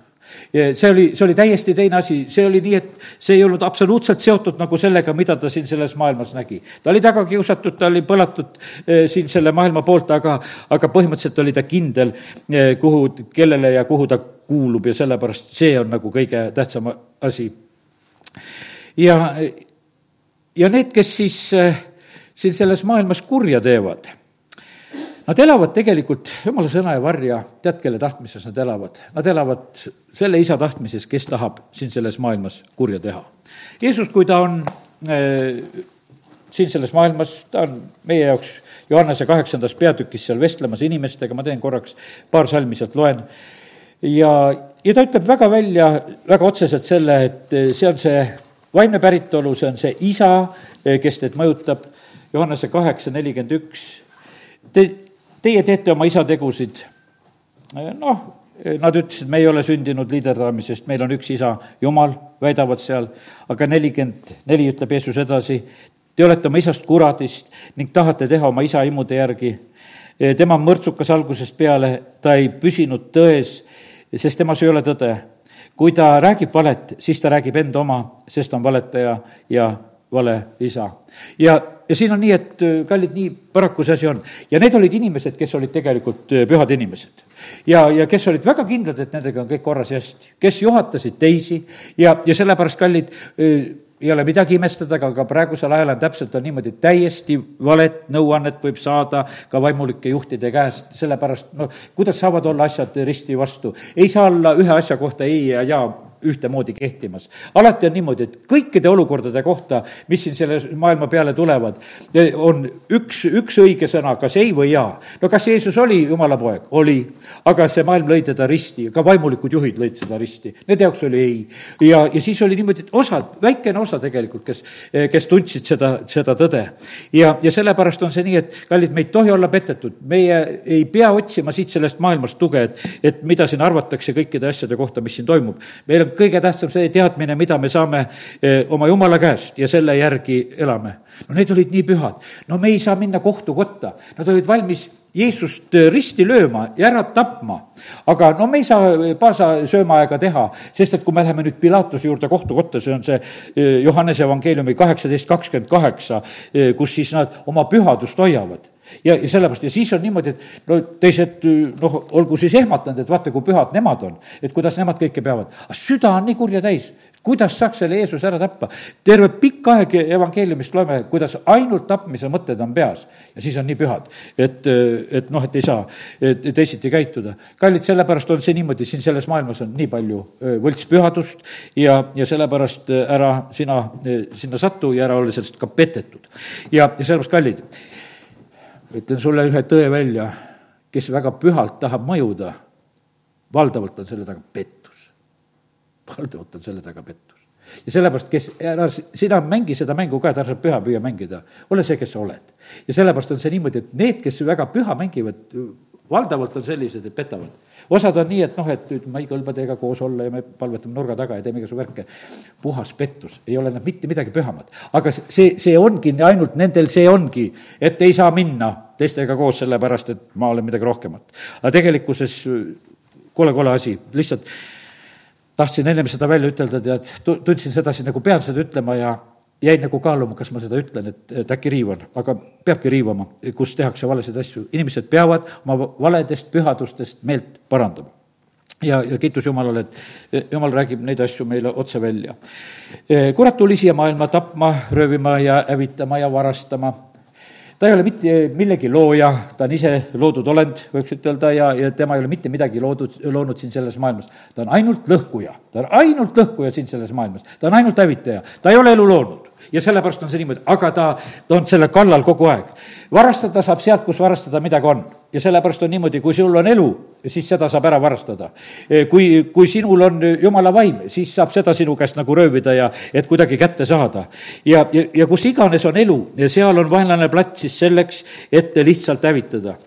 see oli, see oli täiesti teine asi, see oli nii, et see ei olnud absoluutselt seotud nagu sellega, mida ta siin selles maailmas nägi. ta oli taga kiusatud, ta oli põlatud eh, siin selle maailma poolt, aga, aga põhimõtteliselt oli ta kindel eh,, kuhu, kellele ja kuhu ta kuulub ja sellepärast see on nagu kõige tähtsam asi. ja, ja need, kes siis eh, siin selles maailmas kurja teevad Nad elavad tegelikult jumala sõna ja varja, tead, kelle tahtmises nad elavad? Nad elavad selle isa tahtmises, kes tahab siin selles maailmas kurja teha. Jeesus, kui ta on äh, siin selles maailmas, ta on meie jaoks Johannese kaheksandas peatükis seal vestlemas inimestega, ma teen korraks paar salmi sealt loen, ja, ja ta ütleb väga välja, väga otseselt selle, et see on see vaimne päritolu, see on see isa, kes teid mõjutab, Johannese kaheksa nelikümmend üks, te, teie teete oma isa tegusid. noh, nad ütlesid, me ei ole sündinud liiderdamisest, meil on üks isa, Jumal, väidavad seal, aga nelikümmend neli ütleb Jeesus edasi, te olete oma isast kuradist ning tahate teha oma isa imude järgi. tema on mõrtsukas algusest peale, ta ei püsinud tões, sest temas ei ole tõde. kui ta räägib valet, siis ta räägib enda oma, sest ta on valetaja ja vale isa. ja ja siin on nii, et kallid, nii paraku see asi on. ja need olid inimesed, kes olid tegelikult äh, pühad inimesed. ja, ja kes olid väga kindlad, et nendega on kõik korras ja hästi, kes juhatasid teisi ja, ja sellepärast, kallid, äh, ei ole midagi imestada, aga ka praegusel ajal on täpselt on niimoodi, täiesti valet nõuannet võib saada ka vaimulike juhtide käest, sellepärast noh, kuidas saavad olla asjad risti vastu. ei saa olla ühe asja kohta ei ja jaa ühtemoodi kehtimas. alati on niimoodi, et kõikide olukordade kohta, mis siin selle maailma peale tulevad, on üks, üks õige sõna, kas ei või jaa. no kas Jeesus oli jumala poeg? oli. aga see maailm lõi teda risti, ka vaimulikud juhid lõid seda risti, nende jaoks oli ei. ja, ja siis oli niimoodi, et osad, väikene osa tegelikult, kes, kes tundsid seda, seda tõde. ja, ja sellepärast on see nii, et kallid, me ei tohi olla petetud, meie ei pea otsima siit sellest maailmast tuge, et, et mida siin arvatakse kõikide asjade kohta, mis siin toimub. meil on kõige tähtsam see teadmine, mida me saame eh, oma jumala käest ja selle järgi elame. no need olid nii pühad, no me ei saa minna kohtukotta, nad olid valmis Jeesust eh, risti lööma ja ära tapma. aga no me ei saa eh, paasa söömaaega teha, sest et kui me läheme nüüd Pilatuse juurde kohtukotta, see on see Johannese evangeeliumi kaheksateist kakskümmend kaheksa, kus siis nad oma pühadust hoiavad ja, ja sellepärast, ja siis on niimoodi, et no teised noh, olgu siis ehmatanud, et vaata, kui pühad nemad on, et kuidas nemad kõike peavad. aga süda on nii kurja täis, kuidas saaks selle Jeesuse ära tappa? terve pikk aeg evangeeliumist loeme, kuidas ainult tapmise mõtted on peas ja siis on nii pühad, et, et noh, et ei saa teisiti käituda. kallid, sellepärast on see niimoodi, siin selles maailmas on nii palju võltspühadust ja, ja sellepärast ära sina sinna satu ja ära ole sellest ka petetud. ja, ja sellepärast, kallid ütlen sulle ühe tõe välja, kes väga pühalt tahab mõjuda, valdavalt on selle taga pettus. valdavalt on selle taga pettus. ja sellepärast, kes, ära sina mängi seda mängu ka, et ära püha püüa mängida, ole see, kes sa oled. ja sellepärast on see niimoodi, et need, kes väga püha mängivad, valdavalt on sellised, et petavad. osad on nii, et noh, et nüüd ma ei kõlba teiega koos olla ja me palvetame nurga taga ja teeme igasugu värke. puhas pettus, ei ole nad mitte midagi pühamat. aga see, see ongi ainult nendel, see ongi, et ei saa minna teistega koos, sellepärast et ma olen midagi rohkemat. aga tegelikkuses kole, kole asi, lihtsalt tahtsin ennem seda välja ütelda, tead, tundsin sedasi, nagu pean seda ütlema ja jäin nagu kaaluma, kas ma seda ütlen, et, et äkki riivan, aga peabki riivama, kus tehakse valesid asju. inimesed peavad oma valedest pühadustest meelt parandama. ja, ja kiitus Jumalale, et Jumal räägib neid asju meile otse välja. kurat tuli siia maailma tapma, röövima ja hävitama ja varastama ta ei ole mitte millegi looja, ta on ise loodud olend, võiks ütelda, ja, ja tema ei ole mitte midagi loodud, loonud siin selles maailmas. ta on ainult lõhkuja, ta on ainult lõhkuja siin selles maailmas, ta on ainult hävitaja, ta ei ole elu loonud ja sellepärast on see niimoodi, aga ta on selle kallal kogu aeg. varastada saab sealt, kus varastada midagi on. ja sellepärast on niimoodi, kui sul on elu, siis seda saab ära varastada. E, kui, kui sinul on jumala vaim, siis saab seda sinu käest nagu röövida ja et kuidagi kätte saada. ja, ja, ja kus iganes on elu, seal on vaenlane plats siis selleks, et lihtsalt hävitada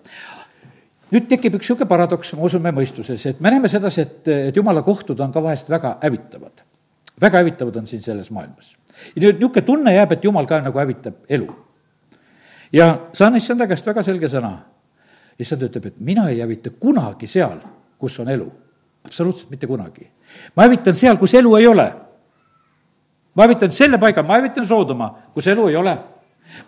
nüüd tekib üks niisugune paradoks, me usume mõistuses, et me näeme sedasi, et, et jumala kohtud on ka vahest väga hävitavad. väga hävitavad on siin selles maailmas ja niisugune tunne jääb, et jumal ka nagu hävitab elu. ja saan issanda käest väga selge sõna. issand ütleb, et mina ei hävita kunagi seal, kus on elu. absoluutselt mitte kunagi. ma hävitan seal, kus elu ei ole. ma hävitan selle paiga, ma hävitan Soodoma, kus elu ei ole.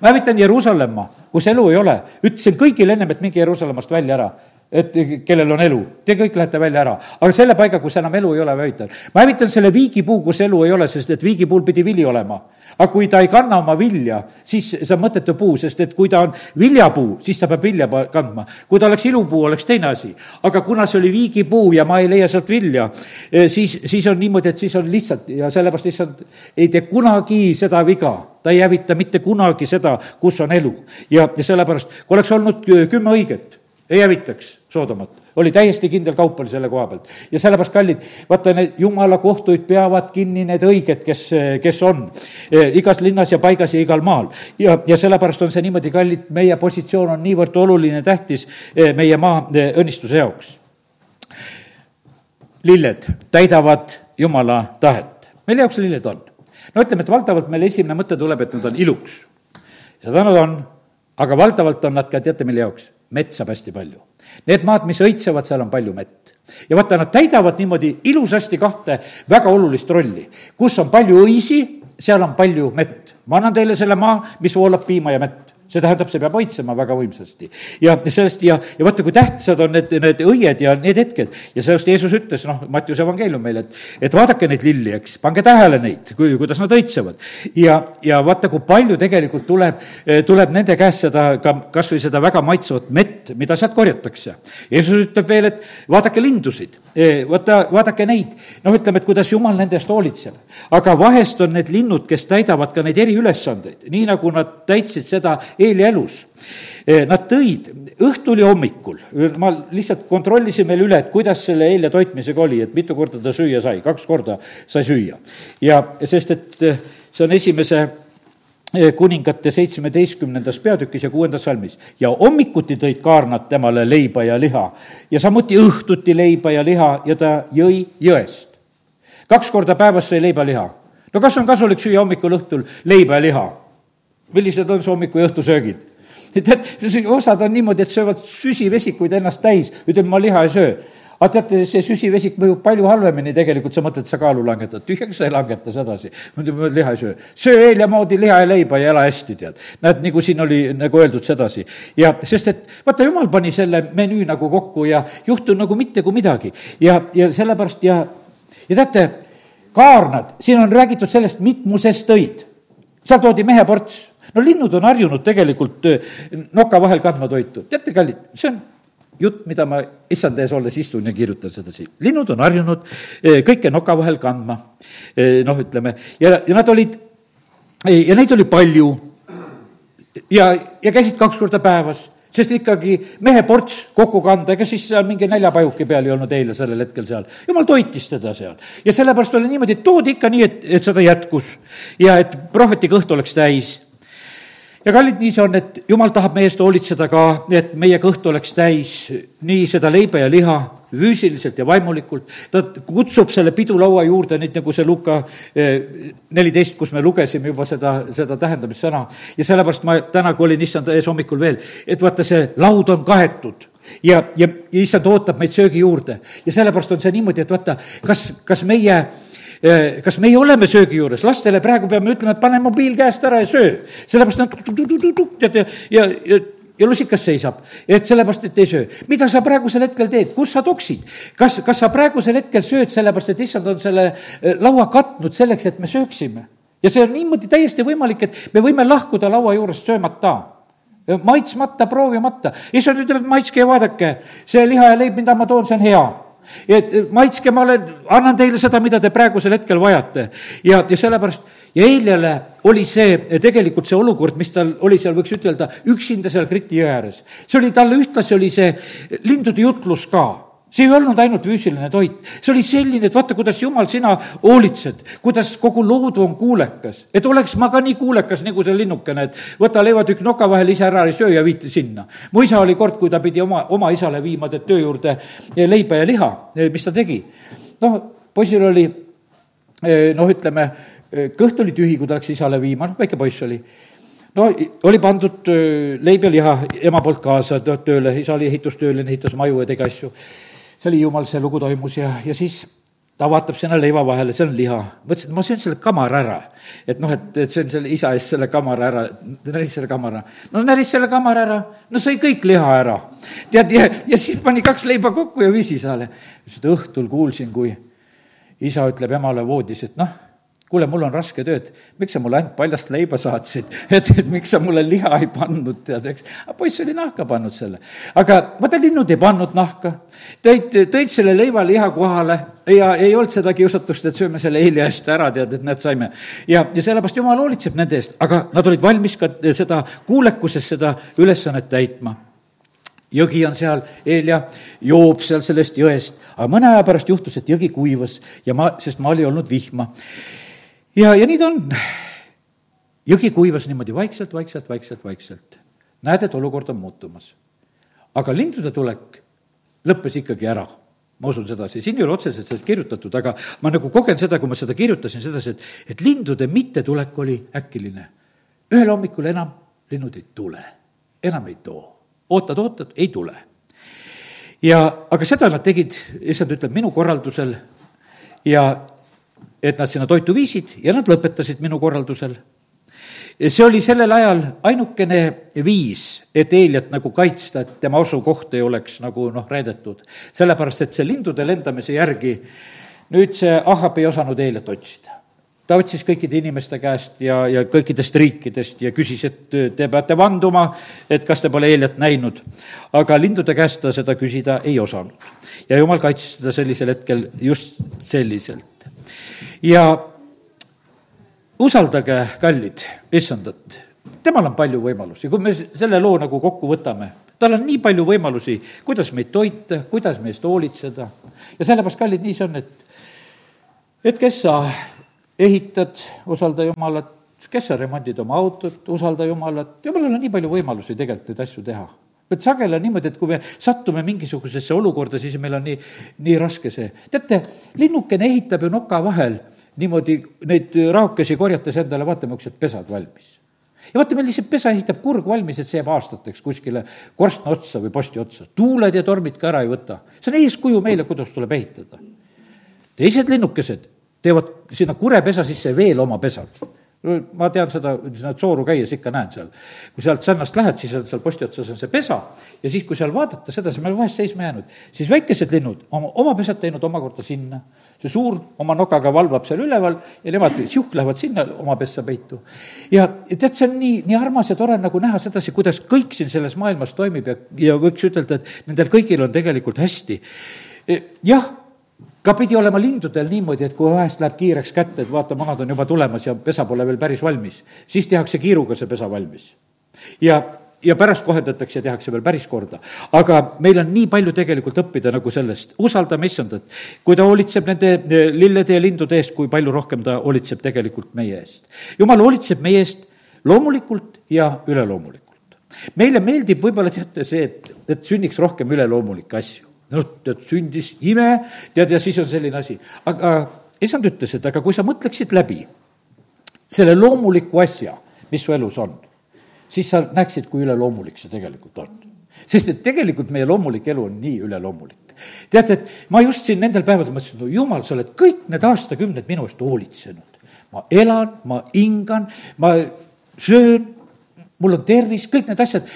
ma hävitan Jeruusalemma, kus elu ei ole. ütlesin kõigile ennem, et minge Jeruusalemmast välja ära et kellel on elu, te kõik lähete välja ära. aga selle paiga, kus enam elu ei ole, ma hävitan. ma hävitan selle viigipuu, kus elu ei ole, sest et viigipuul pidi vili olema. aga kui ta ei kanna oma vilja, siis see on mõttetu puu, sest et kui ta on viljapuu, siis ta peab vilja kandma. kui ta oleks ilupuu, oleks teine asi. aga kuna see oli viigipuu ja ma ei leia sealt vilja, eh, siis, siis on niimoodi, et siis on lihtsalt ja sellepärast lihtsalt ei tee kunagi seda viga ta ei hävita mitte kunagi seda, kus on elu. ja, ja sellepärast, kui oleks olnud kümme õiget, ei hävitaks Soodomat. oli täiesti kindel kaup oli selle koha pealt. ja sellepärast, kallid, vaata, need jumala kohtuid peavad kinni need õiged, kes, kes on eh, igas linnas ja paigas ja igal maal. ja, ja sellepärast on see niimoodi, kallid, meie positsioon on niivõrd oluline, tähtis eh, meie maa eh, õnnistuse jaoks. lilled täidavad jumala tahet. mille jaoks lilled on? no ütleme, et valdavalt meil esimene mõte tuleb, et nad on iluks. seda nad on, aga valdavalt on nad ka, teate, mille jaoks? Mett saab hästi palju. Need maad, mis õitsevad, seal on palju mett. ja vaata, nad täidavad niimoodi ilusasti kahte väga olulist rolli. kus on palju õisi, seal on palju mett. ma annan teile selle maa, mis voolab piima ja mett see tähendab, see peab maitsema väga võimsasti. ja sellest ja, ja vaata, kui tähtsad on need, need õied ja need hetked ja sellest Jeesus ütles, noh, Mattiuse evangeelium meile, et, et vaadake neid lilli, eks, pange tähele neid, kui, kuidas nad õitsevad. ja, ja vaata, kui palju tegelikult tuleb, tuleb nende käest seda ka kas või seda väga maitsvat mett, mida sealt korjatakse. Jeesus ütleb veel, et vaadake lindusid, vaata, vaadake neid, noh, ütleme, et kuidas Jumal nende eest hoolitseb. aga vahest on need linnud, kes täidavad ka neid eriülesandeid, nii nagu nad täitsid seda Eeli elus. Eh, nad tõid õhtul ja hommikul, ma lihtsalt kontrollisin veel üle, et kuidas selle eile toitmisega oli, et mitu korda ta süüa sai, kaks korda sai süüa. ja sest, et eh, see on esimese eh, kuningate seitsmeteistkümnendas peatükis ja kuuendas salmis. ja hommikuti tõid kaarnad temale leiba ja liha ja samuti õhtuti leiba ja liha ja ta jõi jõest. kaks korda päevas sai leiba-liha. no kas on kasulik süüa hommikul-õhtul leiba ja liha? Millised on su hommiku ja õhtusöögid? tead, osad on niimoodi, et söövad süsivesikuid ennast täis, ütleme, ma liha ei söö aga teate, see süsivesik mõjub palju halvemini tegelikult, sa mõtled, sa kaalu langetad, tühjaks sa ei langeta sedasi. muidu liha ei söö. söö Helja moodi liha ja leiba ja ela hästi, tead. näed, nagu siin oli nagu öeldud sedasi. ja sest, et vaata, jumal pani selle menüü nagu kokku ja juhtu nagu mitte kui midagi. ja, ja sellepärast ja, ja teate, kaarnad, siin on räägitud sellest, mitmusest tõid. seal toodi meheports no linnud on harjunud tegelikult noka vahel kandma toitu. teate, kallid, see on jutt, mida ma issand ees olles istun ja kirjutan sedasi. linnud on harjunud kõike noka vahel kandma, noh, ütleme, ja, ja nad olid, ja neid oli palju ja, ja käisid kaks korda päevas sest ikkagi mehe ports kokku kanda, ega siis seal mingi näljapajuki peal ei olnud eile sellel hetkel seal. jumal toitis teda seal. ja sellepärast oli niimoodi, et toodi ikka nii, et, et seda jätkus ja et prohveti kõht oleks täis ja kallid, nii see on, et jumal tahab meie eest hoolitseda ka, et meie kõht oleks täis nii seda leiba ja liha, füüsiliselt ja vaimulikult. ta kutsub selle pidulaua juurde, nüüd nagu see Luka eh, neliteist, kus me lugesime juba seda, seda tähendamissõna. ja sellepärast ma täna, kui olin issand ees hommikul veel, et vaata, see laud on kaetud ja, ja, ja issand ootab meid söögi juurde. ja sellepärast on see niimoodi, et vaata, kas, kas meie kas meie oleme söögi juures, lastele praegu peame ütlema, et pane mobiil käest ära ja söö. sellepärast nad tead ja, ja, ja ja lusikas seisab, et sellepärast, et ei söö. mida sa praegusel hetkel teed, kus sa toksid? kas, kas sa praegusel hetkel sööd sellepärast, et issand on selle laua katnud selleks, et me sööksime? ja see on niimoodi täiesti võimalik, et me võime lahkuda laua juurest söömata maitsmata, proovimata. issand ütleb, et maitske ja vaadake, see liha ja leib, mida ma toon, see on hea et maitske, ma olen, annan teile seda, mida te praegusel hetkel vajate. ja, ja sellepärast, ja Eiljale oli see, tegelikult see olukord, mis tal oli seal, võiks ütelda, üksinda seal Kriti jõe ääres. see oli talle ühtlasi, oli see lindude jutlus ka see ei olnud ainult füüsiline toit, see oli selline, et vaata, kuidas jumal, sina hoolitsed, kuidas kogu loodu on kuulekas. et oleks ma ka nii kuulekas nagu see linnukene, et võta leivatükk noka vahel ise ära ja söö ja viiti sinna. mu isa oli kord, kui ta pidi oma, oma isale viima töö juurde leiba ja liha, mis ta tegi. noh, poisil oli noh, ütleme, kõht oli tühi, kui ta läks isale viima, noh, väike poiss oli no oli pandud leib ja liha ema poolt kaasa tööle, isa oli ehitustööline, ehitas maju ja tegi asju see oli jumal, see lugu toimus ja, ja siis ta vaatab sinna leiva vahele, see on liha. mõtlesin, et ma söön selle kamara ära. et noh, et, et söön selle isa eest selle kamara ära, näris selle kamara. no näris selle kamara ära, no sõi kõik liha ära. tead, ja, ja siis pani kaks leiba kokku ja viis isale. ütles, et õhtul kuulsin, kui isa ütleb emale voodis, et noh kuule, mul on raske töö, et miks sa mulle ainult paljast leiba saatsid, [laughs] et, et miks sa mulle liha ei pannud, tead, eks. aga poiss oli nahka pannud selle. aga vaata, linnud ei pannud nahka, tõid, tõid selle leiva-liha kohale ja ei olnud seda kiusatust, et sööme selle eile eest ära, tead, et näed, saime. ja, ja sellepärast jumal hoolitseb nende eest, aga nad olid valmis ka seda kuulekuses seda ülesannet täitma. Jõgi on seal, Eelja joob seal sellest jõest, aga mõne aja pärast juhtus, et jõgi kuivas ja ma, sest maal ei olnud vihma ja, ja nii ta on. jõgi kuivas niimoodi vaikselt, vaikselt, vaikselt, vaikselt. näed, et olukord on muutumas. aga lindude tulek lõppes ikkagi ära ma usun sedasi, siin ei ole otseselt sellest kirjutatud, aga ma nagu kogen seda, kui ma seda kirjutasin sedasi, et, et lindude mittetulek oli äkiline. ühel hommikul enam linnud ei tule, enam ei too. ootad, ootad, ei tule. ja, aga seda nad tegid, issand ütleb, minu korraldusel ja et nad sinna toitu viisid ja nad lõpetasid minu korraldusel. see oli sellel ajal ainukene viis, et Eeliat nagu kaitsta, et tema asukoht ei oleks nagu noh, reedetud. sellepärast, et see lindude lendamise järgi nüüd see Ahab ei osanud Eeliat otsida ta otsis kõikide inimeste käest ja, ja kõikidest riikidest ja küsis, et te peate vanduma, et kas te pole Eeliat näinud. aga lindude käest ta seda küsida ei osanud. ja jumal kaitses teda sellisel hetkel just selliselt. Ja usaldage, kallid, issandat, temal on palju võimalusi, kui me selle loo nagu kokku võtame, tal on nii palju võimalusi, kuidas meid toita, kuidas meist hoolitseda. Ja sellepärast, kallid, nii see on, et et kes sa ehitad, usalda Jumalat, kes sa remondid oma autot, usalda Jumalat, Jumalal on nii palju võimalusi tegelikult neid asju teha et sageli on niimoodi, et kui me sattume mingisugusesse olukorda, siis meil on nii, nii raske see. teate, linnukene ehitab ju noka vahel niimoodi neid raokesi korjates endale, vaata, niisugused pesad valmis. ja vaata, meil lihtsalt pesa ehitab kurg valmis, et see jääb aastateks kuskile korstna otsa või posti otsa. tuuled ja tormid ka ära ei võta. see on eeskuju meile, kuidas tuleb ehitada. teised linnukesed teevad sinna kurepesa sisse veel oma pesad. Ma tean seda, sooru käies ikka näen seal. kui sealt sannast lähed, siis on seal posti otsas on see pesa ja siis, kui seal vaadata seda, see on meil vahest seisma jäänud, siis väikesed linnud oma, oma pesad teinud omakorda sinna. see suur oma nokaga valvab seal üleval ja nemad siuh lähevad sinna oma pessa peitu. ja tead, see on nii, nii armas ja tore nagu näha sedasi, kuidas kõik siin selles maailmas toimib ja, ja võiks ütelda, et nendel kõigil on tegelikult hästi. jah ka pidi olema lindudel niimoodi, et kui vahest läheb kiireks kätte, et vaata, munad on juba tulemas ja pesa pole veel päris valmis, siis tehakse kiiruga see pesa valmis. ja, ja pärast kohendatakse ja tehakse veel päris korda. aga meil on nii palju tegelikult õppida nagu sellest, usaldame issandat. kui ta hoolitseb nende eh, lillede ja lindude eest, kui palju rohkem ta hoolitseb tegelikult meie eest. jumal hoolitseb meie eest loomulikult ja üleloomulikult. meile meeldib võib-olla teate see, et, et sünniks rohkem üleloomulikke asju noh, tead, sündis ime, tead, ja siis on selline asi. aga isand ütles, et aga kui sa mõtleksid läbi selle loomuliku asja, mis su elus on, siis sa näeksid, kui üleloomulik see tegelikult on. sest et tegelikult meie loomulik elu on nii üleloomulik. teate, et ma just siin nendel päevadel mõtlesin, no jumal, sa oled kõik need aastakümned minu eest hoolitsenud. ma elan, ma hingan, ma söön, mul on tervis, kõik need asjad,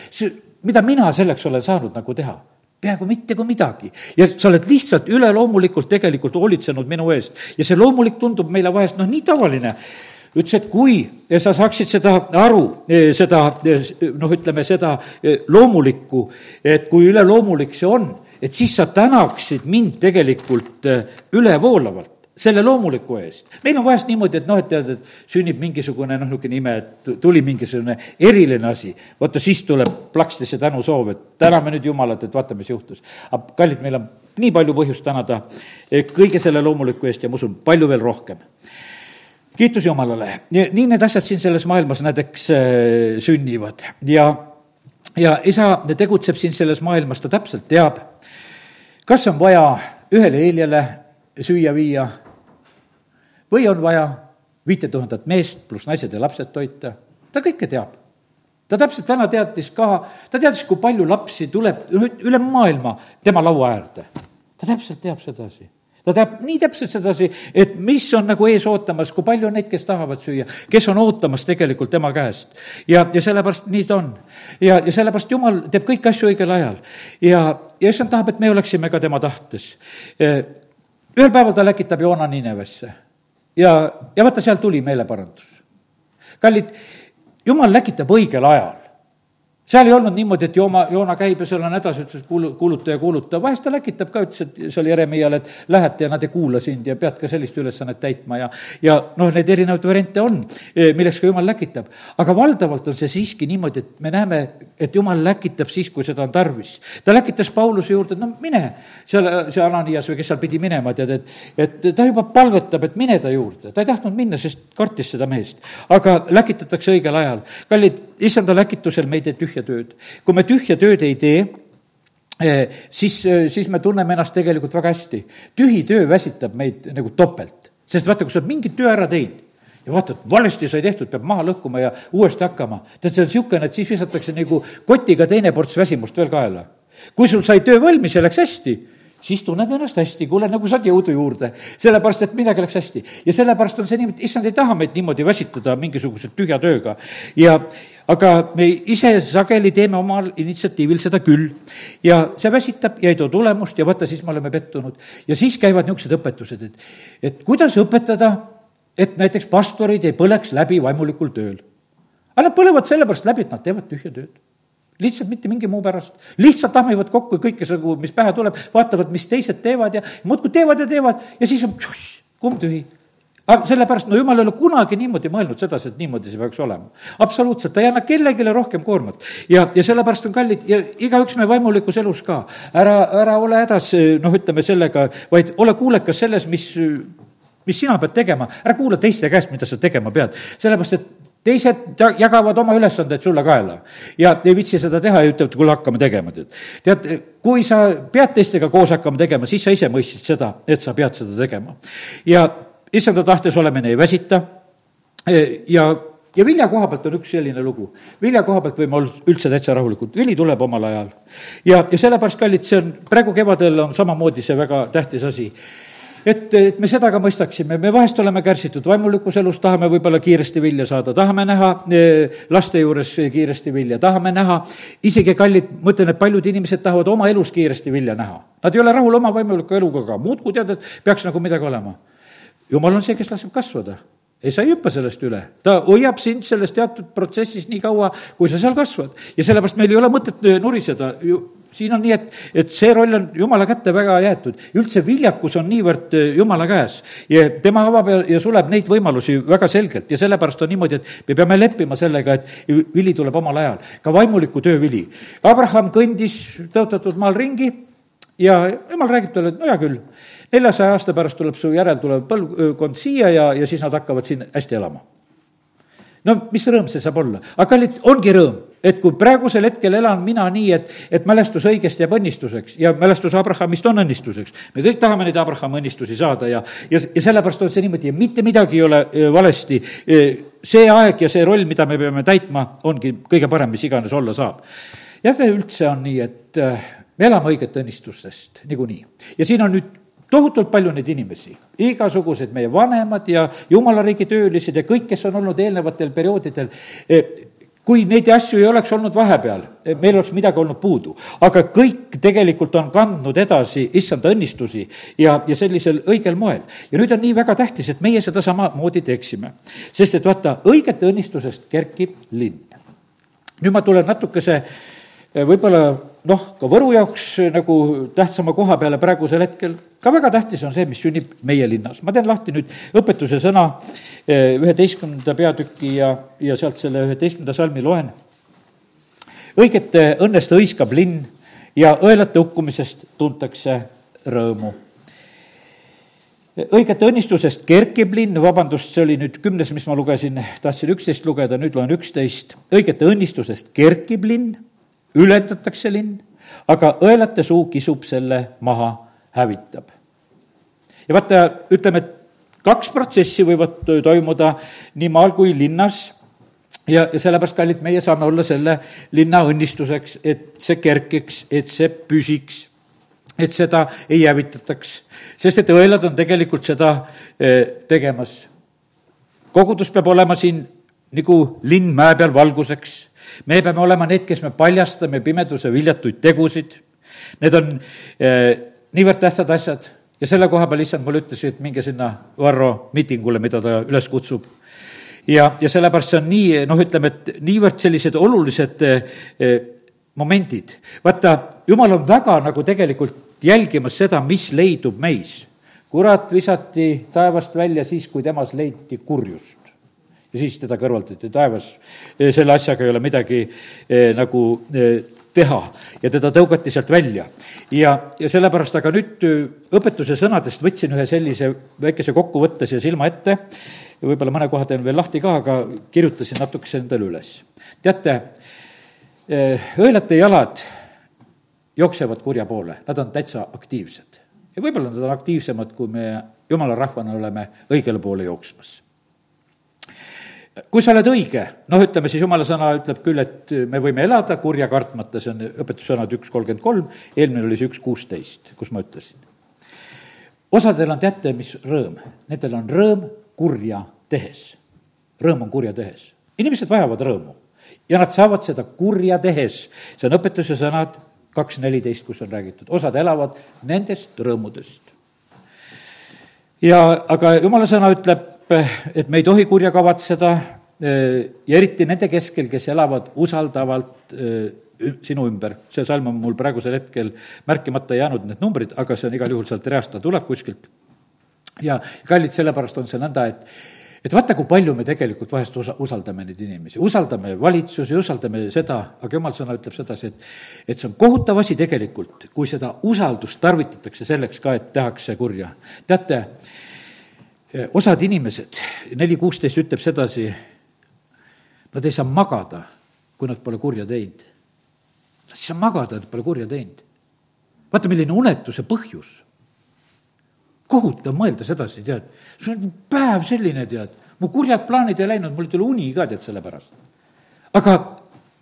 mida mina selleks olen saanud nagu teha peaaegu mitte kui midagi. ja sa oled lihtsalt üleloomulikult tegelikult hoolitsenud minu eest. Ja see loomulik tundub meile vahest noh, nii tavaline. Ütles, et kui sa saaksid seda aru, seda noh, ütleme seda loomulikku, et kui üleloomulik see on, et siis sa tänaksid mind tegelikult ülevoolavalt selle loomuliku eest. meil on vahest niimoodi, et noh, et tead, et sünnib mingisugune noh, niisugune ime, et tuli mingisugune eriline asi. vaata, siis tuleb plaksti see tänusoov, et täname nüüd Jumalat, et vaata, mis juhtus. aga kallid, meil on nii palju põhjust tänada eh, kõige selle loomuliku eest ja ma usun, palju veel rohkem. kiitus Jumalale, nii need asjad siin selles maailmas, näed, eks eh, sünnivad ja, ja isa tegutseb siin selles maailmas, ta täpselt teab, kas on vaja ühele Eeliale süüa viia või on vaja viite tuhandet meest pluss naised ja lapsed toita, ta kõike teab. ta täpselt täna teadis ka, ta teadis, kui palju lapsi tuleb üle maailma tema laua äärde. ta täpselt teab sedasi ta teab nii täpselt sedasi, et mis on nagu ees ootamas, kui palju on neid, kes tahavad süüa, kes on ootamas tegelikult tema käest. ja, ja sellepärast nii ta on. ja, ja sellepärast Jumal teeb kõiki asju õigel ajal. ja, ja issand tahab, et me oleksime ka tema tahtes ühel päeval ta läkitab Joona Ninevesse ja, ja vaata, seal tuli meeleparandus. kallid, jumal läkitab õigel ajal seal ei olnud niimoodi, et Jooma, Joona käib ja seal on hädas, ütles kuulu, kuuluta ja kuuluta, vahest ta läkitab ka, ütles, et seal Jeremiale, et lähete ja nad ei kuula sind ja pead ka sellist ülesannet täitma ja ja noh, neid erinevaid variante on, eh, milleks ka Jumal läkitab. aga valdavalt on see siiski niimoodi, et me näeme, et Jumal läkitab siis, kui seda on tarvis. ta läkitas Pauluse juurde, no mine, seal see Ananias või kes seal pidi minema, tead, et et ta juba palvetab, et mine ta juurde, ta ei tahtnud minna, sest kartis seda meest. aga läkitatakse õigel ajal. kallid, issanda läkitusel me ei tee tühja tööd. kui me tühja tööd ei tee, eh, siis, eh, siis me tunneme ennast tegelikult väga hästi. tühi töö väsitab meid nagu topelt, sest vaata, kui sa oled mingi töö ära teinud ja vaatad, valesti sai tehtud, peab maha lõhkuma ja uuesti hakkama. tead, see on niisugune, et siis visatakse nagu kotiga teine ports väsimust veel kaela. kui sul sai töö valmis ja läks hästi, siis tunned ennast hästi, kuule, nagu saad jõudu juurde, sellepärast et midagi läks hästi. ja sellepärast on see niimoodi, issand ei taha meid niimoodi väsitada mingisuguse tühja tööga. ja, aga me ise sageli teeme omal initsiatiivil seda küll. ja see väsitab ja ei too tulemust ja vaata, siis me oleme pettunud. ja siis käivad niisugused õpetused, et, et kuidas õpetada, et näiteks pastorid ei põleks läbi vaimulikul tööl. aga nad põlevad sellepärast läbi, et nad teevad tühja tööd lihtsalt mitte mingi muu pärast. lihtsalt tahmivad kokku kõike seda, mis pähe tuleb, vaatavad, mis teised teevad ja muudkui teevad ja teevad ja siis on tšuss, kumb tühi. aga sellepärast, no jumal ei ole kunagi niimoodi mõelnud sedasi, et niimoodi see peaks olema. absoluutselt, ta ei anna kellelegi rohkem koormat. ja, ja sellepärast on kallid ja igaüks me vaimulikus elus ka. ära, ära ole hädas, noh, ütleme sellega, vaid ole kuulekas selles, mis mis sina pead tegema, ära kuula teiste käest, mida sa tegema pead, sellepärast et teised jagavad oma ülesandeid sulle kaela ja ei viitsi seda teha ja ütlevad, kuule, hakkame tegema, tead. tead, kui sa pead teistega koos hakkama tegema, siis sa ise mõistsid seda, et sa pead seda tegema. ja issanda tahtes olemine ei väsita e, ja, ja vilja koha pealt on üks selline lugu. vilja koha pealt võime olla üldse täitsa rahulikud, vili tuleb omal ajal. ja, ja sellepärast, kallid, see on, praegu kevadel on samamoodi see väga tähtis asi et, et me seda ka mõistaksime, me vahest oleme kärsitud vaimulikus elus, tahame võib-olla kiiresti vilja saada, tahame näha eh, laste juures kiiresti vilja, tahame näha, isegi kallid, ma ütlen, et paljud inimesed tahavad oma elus kiiresti vilja näha. Nad ei ole rahul oma vaimuliku eluga ka, muudkui tead, et peaks nagu midagi olema. jumal on see, kes laseb kasvada ei, sa ei hüppa sellest üle, ta hoiab sind selles teatud protsessis nii kaua, kui sa seal kasvad. ja sellepärast meil ei ole mõtet nuriseda ju siin on nii, et, et see roll on jumala kätte väga jäetud. üldse viljakus on niivõrd äh, jumala käes ja tema avab ja, ja suleb neid võimalusi väga selgelt ja sellepärast on niimoodi, et me peame leppima sellega, et vili tuleb omal ajal, ka vaimuliku töö vili. Abraham kõndis tõotatud maal ringi ja jumal räägib talle, et no hea küll, neljasaja aasta pärast tuleb su järel tulev põlvkond siia ja, ja siis nad hakkavad siin hästi elama no mis rõõm see saab olla, aga kallid, ongi rõõm, et kui praegusel hetkel elan mina nii, et, et mälestus õigest jääb õnnistuseks ja mälestus Abrahamist on õnnistuseks. me kõik tahame neid Abrahami õnnistusi saada ja, ja, ja sellepärast on see niimoodi ja mitte midagi ei ole valesti. See aeg ja see roll, mida me peame täitma, ongi kõige parem, mis iganes olla saab. jah, üldse on nii, et e, me elame õigete õnnistustest niikuinii ja siin on nüüd tohutult palju neid inimesi, igasugused meie vanemad ja jumala riigi töölised ja kõik, kes on olnud eelnevatel perioodidel, eh, kui neid asju ei oleks olnud vahepeal, eh, meil oleks midagi olnud puudu. aga kõik tegelikult on kandnud edasi issanda õnnistusi ja, ja sellisel õigel moel. ja nüüd on nii väga tähtis, et meie seda samamoodi teeksime. sest et vaata, õigete õnnistusest kerkib linn. nüüd ma tulen natukese võib-olla noh, ka Võru jaoks nagu tähtsama koha peale praegusel hetkel, ka väga tähtis on see, mis sünnib meie linnas. ma teen lahti nüüd õpetuse sõna eh, üheteistkümnenda peatüki ja, ja sealt selle üheteistkümnenda salmi loen. õigete õnnest hõiskab linn ja õelate hukkumisest tuntakse rõõmu õigete õnnistusest kerkib linn, vabandust, see oli nüüd kümnes, mis ma lugesin, tahtsin üksteist lugeda, nüüd loen üksteist. õigete õnnistusest kerkib linn ületatakse linn, aga õelate suu kisub selle maha, hävitab. ja vaata, ütleme, et kaks protsessi võivad toimuda nii maal kui linnas ja, ja sellepärast, kallid, meie saame olla selle linna õnnistuseks, et see kerkiks, et see püsiks, et seda ei hävitataks. sest et õelad on tegelikult seda eh, tegemas. kogudus peab olema siin nagu linn mäe peal valguseks me peame olema need, kes me paljastame pimeduse viljatuid tegusid. Need on eh, niivõrd tähtsad asjad ja selle koha peal issand mulle ütles, et minge sinna Varro miitingule, mida ta üles kutsub. ja, ja sellepärast see on nii, noh, ütleme, et niivõrd sellised olulised eh, momendid. vaata, jumal on väga nagu tegelikult jälgimas seda, mis leidub meis. kurat visati taevast välja siis, kui temas leiti kurjust ja siis teda kõrvaldati taevas. selle asjaga ei ole midagi eh, nagu eh, teha ja teda tõugati sealt välja. ja, ja sellepärast, aga nüüd eh, õpetuse sõnadest võtsin ühe sellise väikese kokkuvõtte siia silma ette, võib-olla mõne koha teen veel lahti ka, aga kirjutasin natukese endale üles. teate, õelate jalad jooksevad kurja poole, nad on täitsa aktiivsed. ja võib-olla nad on aktiivsemad, kui me jumala rahvana oleme õigele poole jooksmas kui sa oled õige, noh, ütleme siis jumala sõna ütleb küll, et me võime elada kurja kartmata, see on õpetussõnad üks kolmkümmend kolm, eelmine oli see üks kuusteist, kus ma ütlesin. osadel on teate, mis rõõm, nendel on rõõm kurja tehes. rõõm on kurja tehes. inimesed vajavad rõõmu ja nad saavad seda kurja tehes. see on õpetuse sõnad kaks neliteist, kus on räägitud, osad elavad nendest rõõmudest. ja aga jumala sõna ütleb, et me ei tohi kurja kavatseda ja eriti nende keskel, kes elavad usaldavalt sinu ümber. see salm on mul praegusel hetkel märkimata jäänud, need numbrid, aga see on igal juhul sealt reast, ta tuleb kuskilt. ja kallid, sellepärast on see nõnda, et et vaata, kui palju me tegelikult vahest usa-, usaldame neid inimesi, usaldame valitsusi, usaldame seda, aga jumal sõna ütleb sedasi, et et see on kohutav asi tegelikult, kui seda usaldust tarvitatakse selleks ka, et tehakse kurja. teate, osad inimesed, neli kuusteist ütleb sedasi, nad ei saa magada, kui nad pole kurja teinud. Nad ei saa magada, nad pole kurja teinud. vaata, milline unetuse põhjus kohutav mõelda sedasi, tead, sul on päev selline, tead, mu kurjad plaanid ei läinud, mul ei tule uni ka, tead, selle pärast. aga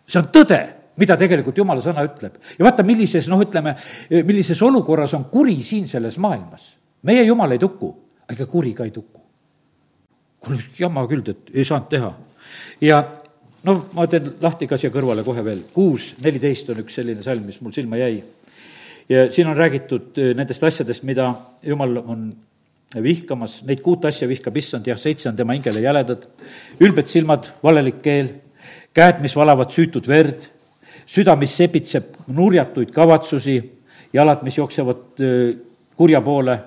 see on tõde, mida tegelikult jumala sõna ütleb. ja vaata, millises, noh, ütleme, millises olukorras on kuri siin selles maailmas. meie jumal ei tuku, ega kuri ka ei tuku. kuule, jama küll, et ei saanud teha. ja no ma teen lahti ka siia kõrvale kohe veel, kuus neliteist on üks selline salm, mis mul silma jäi. Ja siin on räägitud äh, nendest asjadest, mida jumal on vihkamas, neid kuut asja vihkab issand, jah, seitse on tema hingele jäledad, ülbed silmad, valelik keel, käed, mis valavad süütut verd, süda, mis sepitseb nurjatuid kavatsusi, jalad, mis jooksevad äh, kurja poole,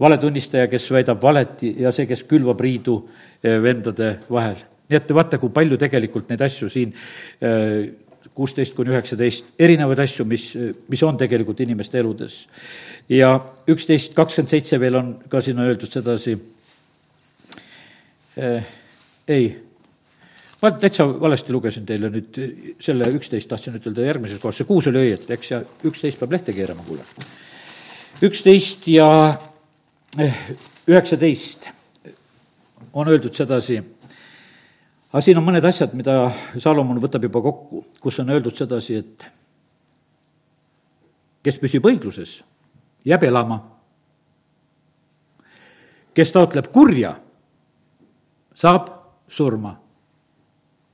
valetunnistaja, kes väidab valet ja see, kes külvab riidu äh, vendade vahel. nii et vaata, kui palju tegelikult neid asju siin kuusteist kuni üheksateist, erinevaid asju, mis, mis on tegelikult inimeste eludes. ja üksteist kakskümmend seitse veel on ka siin on öeldud sedasi eh,, ei, ma täitsa valesti lugesin teile nüüd selle üksteist, tahtsin ütelda järgmises kohas, see kuus oli õieti, eks, ja üksteist peab lehte keerama, kuule. üksteist ja eh, üheksateist on öeldud sedasi aga siin on mõned asjad, mida Salomon võtab juba kokku, kus on öeldud sedasi, et kes püsib õigluses, jääb elama. kes taotleb kurja, saab surma.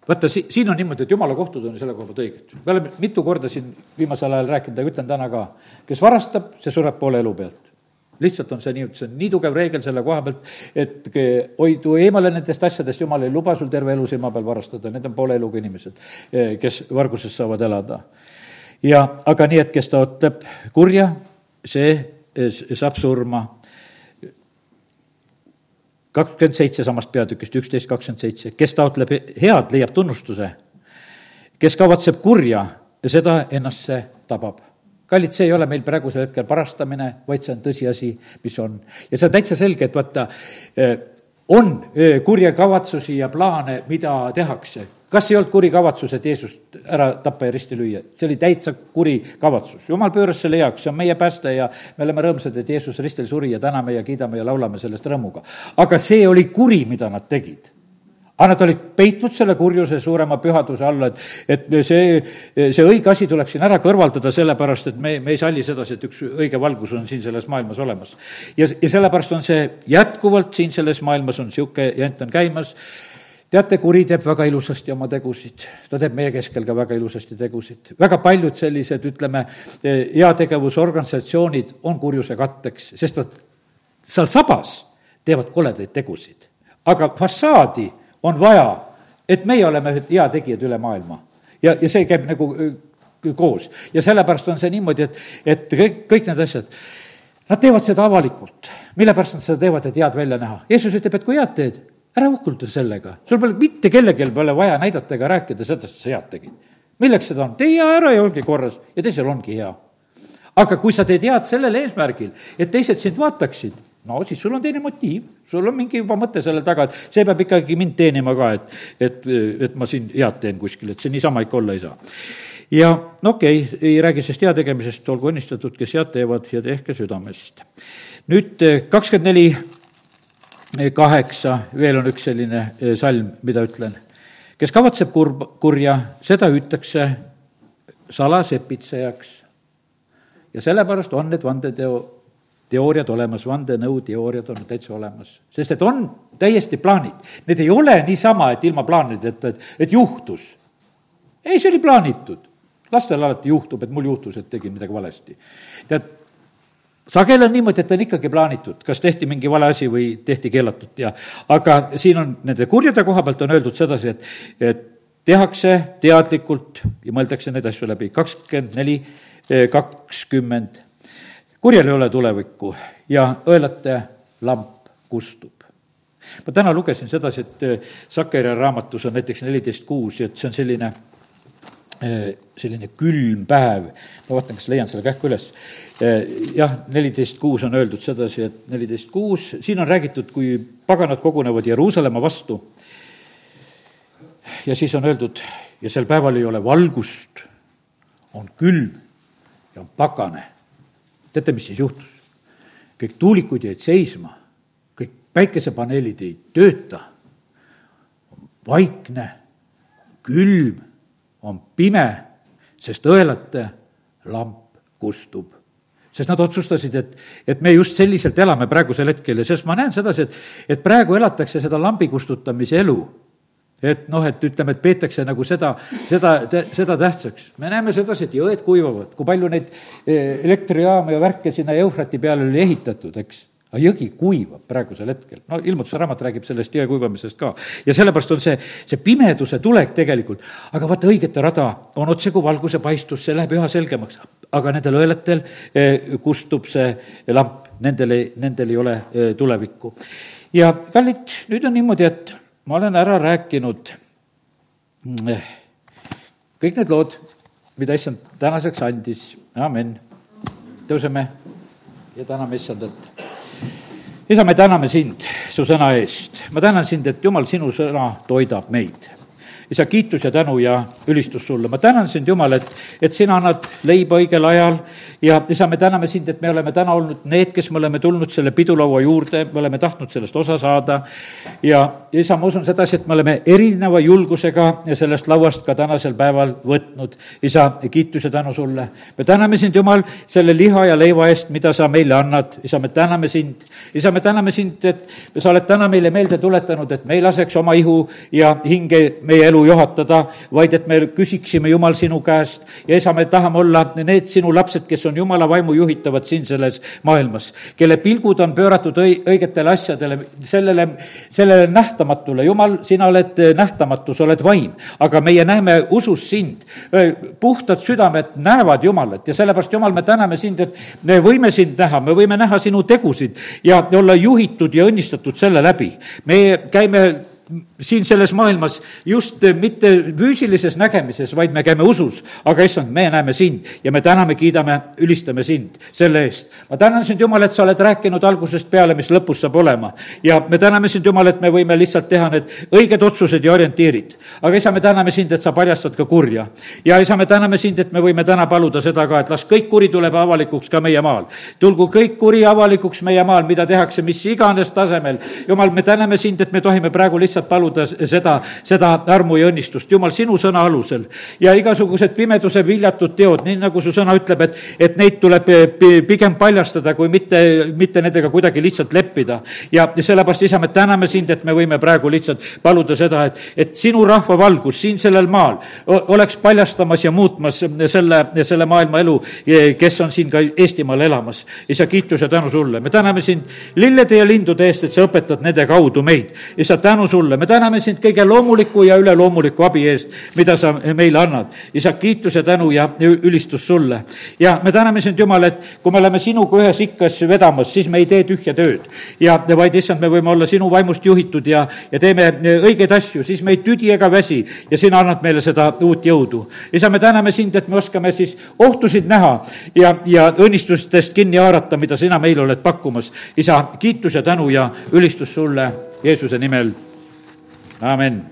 vaata, si-, siin on niimoodi, et jumala kohtud on selle koha pealt õiged. me oleme mitu korda siin viimasel ajal rääkinud ja ütlen täna ka, kes varastab, see sureb poole elu pealt lihtsalt on see nii, see on nii tugev reegel selle koha pealt, et hoidu eemale nendest asjadest, jumal ei luba sul terve elu silma peal varastada, need on poole eluga inimesed, eh, kes varguses saavad elada. ja aga nii, et kes taotleb kurja, see eh, saab surma. kakskümmend seitse samast peatükist, üksteist kakskümmend seitse, kes taotleb head, leiab tunnustuse. kes kavatseb kurja, seda ennast see tabab kallid, see ei ole meil praegusel hetkel parastamine, vaid see on tõsiasi, mis on. ja see on täitsa selge, et vaata, eh, on eh, kurje kavatsusi ja plaane, mida tehakse. kas ei olnud kuri kavatsus, et Jeesust ära tappa ja risti lüüa? see oli täitsa kuri kavatsus. jumal pööras selle heaks, see on meie pääste ja me oleme rõõmsad, et Jeesus ristil suri ja täname ja kiidame ja laulame sellest rõõmuga. aga see oli kuri, mida nad tegid aga nad olid peitnud selle kurjuse suurema pühaduse alla, et, et see, see õige asi tuleb siin ära kõrvaldada, sellepärast et me, me ei salli sedasi, et üks õige valgus on siin selles maailmas olemas. ja, ja sellepärast on see jätkuvalt siin selles maailmas on niisugune jant on käimas, teate, kuri teeb väga ilusasti oma tegusid, ta teeb meie keskel ka väga ilusasti tegusid. väga paljud sellised, ütleme, heategevusorganisatsioonid on kurjuse katteks, sest nad seal sabas teevad koledaid tegusid. aga fassaadi on vaja, et meie oleme heategijad üle maailma. ja, ja see käib nagu koos ja sellepärast on see niimoodi, et, et kõik, kõik need asjad, nad teevad seda avalikult. mille pärast nad seda teevad, et head välja näha? Jeesus ütleb, et kui head teed, ära uhkulda sellega, sul pole mitte kellelgi pole vaja näidata ega rääkida sellest, et sa head tegid. milleks seda on? tee hea ära ja ongi korras ja teisel ongi hea. aga kui sa teed head sellel eesmärgil, et teised sind vaataksid no siis sul on teine motiiv, sul on mingi juba mõte selle taga, et see peab ikkagi mind teenima ka, et, et, et ma siin head teen kuskil, et see niisama ikka olla ei saa. ja no okei okay,, ei räägi sellest heategemisest, olgu õnnistatud, kes head teevad ja tehke südamest. nüüd kakskümmend neli kaheksa, veel on üks selline salm, mida ütlen. kes kavatseb kurb, kurja, seda hüütakse salasepitsejaks. ja sellepärast on need vandeteo teooriad olemas, vandenõuteooriad on täitsa olemas, sest et on täiesti plaanid. Need ei ole niisama, et ilma plaanideta, et, et juhtus. ei, see oli plaanitud. lastel alati juhtub, et mul juhtus, et tegin midagi valesti. tead, sageli on niimoodi, et on ikkagi plaanitud, kas tehti mingi vale asi või tehti keelatud ja aga siin on nende kurjade koha pealt on öeldud sedasi, et, et tehakse teadlikult ja mõeldakse neid asju läbi, kakskümmend neli, kakskümmend kurjal ei ole tulevikku ja õelate lamp kustub. ma täna lugesin sedasi, et äh, Sakeri raamatus on näiteks neliteist kuus ja et see on selline äh, selline külm päev, ma vaatan, kas leian selle kähku üles. Äh, jah, neliteist kuus on öeldud sedasi, et neliteist kuus, siin on räägitud, kui paganad kogunevad Jeruusalemma vastu. ja siis on öeldud, ja sel päeval ei ole valgust, on külm ja on pagane teate, mis siis juhtus? kõik tuulikud jäid seisma, kõik päikesepaneelid ei tööta, vaikne, külm, on pime, sest õelate lamp kustub. Sest nad otsustasid, et, et me just selliselt elame praegusel hetkel ja sest ma näen sedasi, et, et praegu elatakse seda lambi kustutamise elu et noh, et ütleme, et peetakse nagu seda, seda, seda tähtsaks. me näeme sedasi, et jõed kuivavad, kui palju neid eh, elektrijaama ja värke sinna Eufrati peale oli ehitatud, eks aga jõgi kuivab praegusel hetkel, no ilmutuse raamat räägib sellest jõe kuivamisest ka. ja sellepärast on see, see pimeduse tulek tegelikult, aga vaata, õigete rada on otse kui valguse paistus, see läheb üha selgemaks, aga nendel õelatel eh, kustub see lamp, nendel ei, nendel ei ole eh, tulevikku. ja kallid, nüüd on niimoodi, et ma olen ära rääkinud mm, eh, kõik need lood, mida issand tänaseks andis, amin. tõuseme ja täname issandat. isa, me täname sind su sõna eest. ma tänan sind, et jumal, sinu sõna toidab meid isa, kiitus ja tänu ja ülistus sulle. ma tänan sind, Jumal, et, et sina annad leiba õigel ajal ja isa, me täname sind, et me oleme täna olnud need, kes me oleme tulnud selle pidulaua juurde, me oleme tahtnud sellest osa saada. ja isa, ma usun sedasi, et me oleme erineva julgusega sellest lauast ka tänasel päeval võtnud. isa, kiitus ja tänu sulle. me täname sind, Jumal, selle liha ja leiva eest, mida sa meile annad. isa, me täname sind. isa, me täname sind, et sa oled täna meile meelde tuletanud, et me ei laseks oma ihu ja hinge meie elu elu juhatada, vaid et me küsiksime, Jumal, sinu käest ja isa, me tahame olla need sinu lapsed, kes on Jumala vaimu juhitavad siin selles maailmas, kelle pilgud on pööratud õi-, õigetele asjadele, sellele, sellele nähtamatule. Jumal, sina oled nähtamatu, sa oled vaim, aga meie näeme usus sind. puhtad südamed näevad Jumalat ja sellepärast, Jumal, me täname sind, et me võime sind näha, me võime näha sinu tegusid ja olla juhitud ja õnnistatud selle läbi. me käime siin selles maailmas just mitte füüsilises nägemises, vaid me käime usus. aga issand, me näeme sind ja me täname, kiidame, ülistame sind selle eest. ma tänan sind, Jumal, et sa oled rääkinud algusest peale, mis lõpus saab olema. ja me täname sind, Jumal, et me võime lihtsalt teha need õiged otsused ja orientiirid. aga isa, me täname sind, et sa paljastad ka kurja. ja isa, me täname sind, et me võime täna paluda seda ka, et las kõik kuri tuleb avalikuks ka meie maal. tulgu kõik kuri avalikuks meie maal, mida tehakse mis iganes tasemel. Jumal, me täname sind, et me tohime praegu lihtsalt paluda seda, seda armu ja õnnistust, Jumal, sinu sõna alusel. ja igasugused pimeduse viljatud teod, nii nagu su sõna ütleb, et, et neid tuleb pigem paljastada, kui mitte, mitte nendega kuidagi lihtsalt leppida. ja, sellepärast, isa, me täname sind, et me võime praegu lihtsalt paluda seda, et, et sinu rahva valgus siin sellel maal oleks paljastamas ja muutmas selle, selle maailma elu, kes on siin ka Eestimaal elamas. isa, kiitus ja tänu sulle, me täname sind lillede ja lindude eest, et sa õpetad nende kaudu meid. isa, tänu sulle, me täname sind kõige loomuliku ja üleloomuliku abi eest, mida sa meile annad. isa, kiitus ja tänu ja ülistus sulle. ja me täname sind, Jumal, et kui me oleme sinuga ühes ikkas vedamas, siis me ei tee tühja tööd. ja, vaid issand, me võime olla sinu vaimust juhitud ja, ja teeme õigeid asju, siis me ei tüdi ega väsi ja sina annad meile seda uut jõudu. isa, me täname sind, et me oskame siis ohtusid näha ja, ja õnnistustest kinni haarata, mida sina meile oled pakkumas. isa, kiitus ja tänu ja ülistus sulle Jeesuse nimel Amen.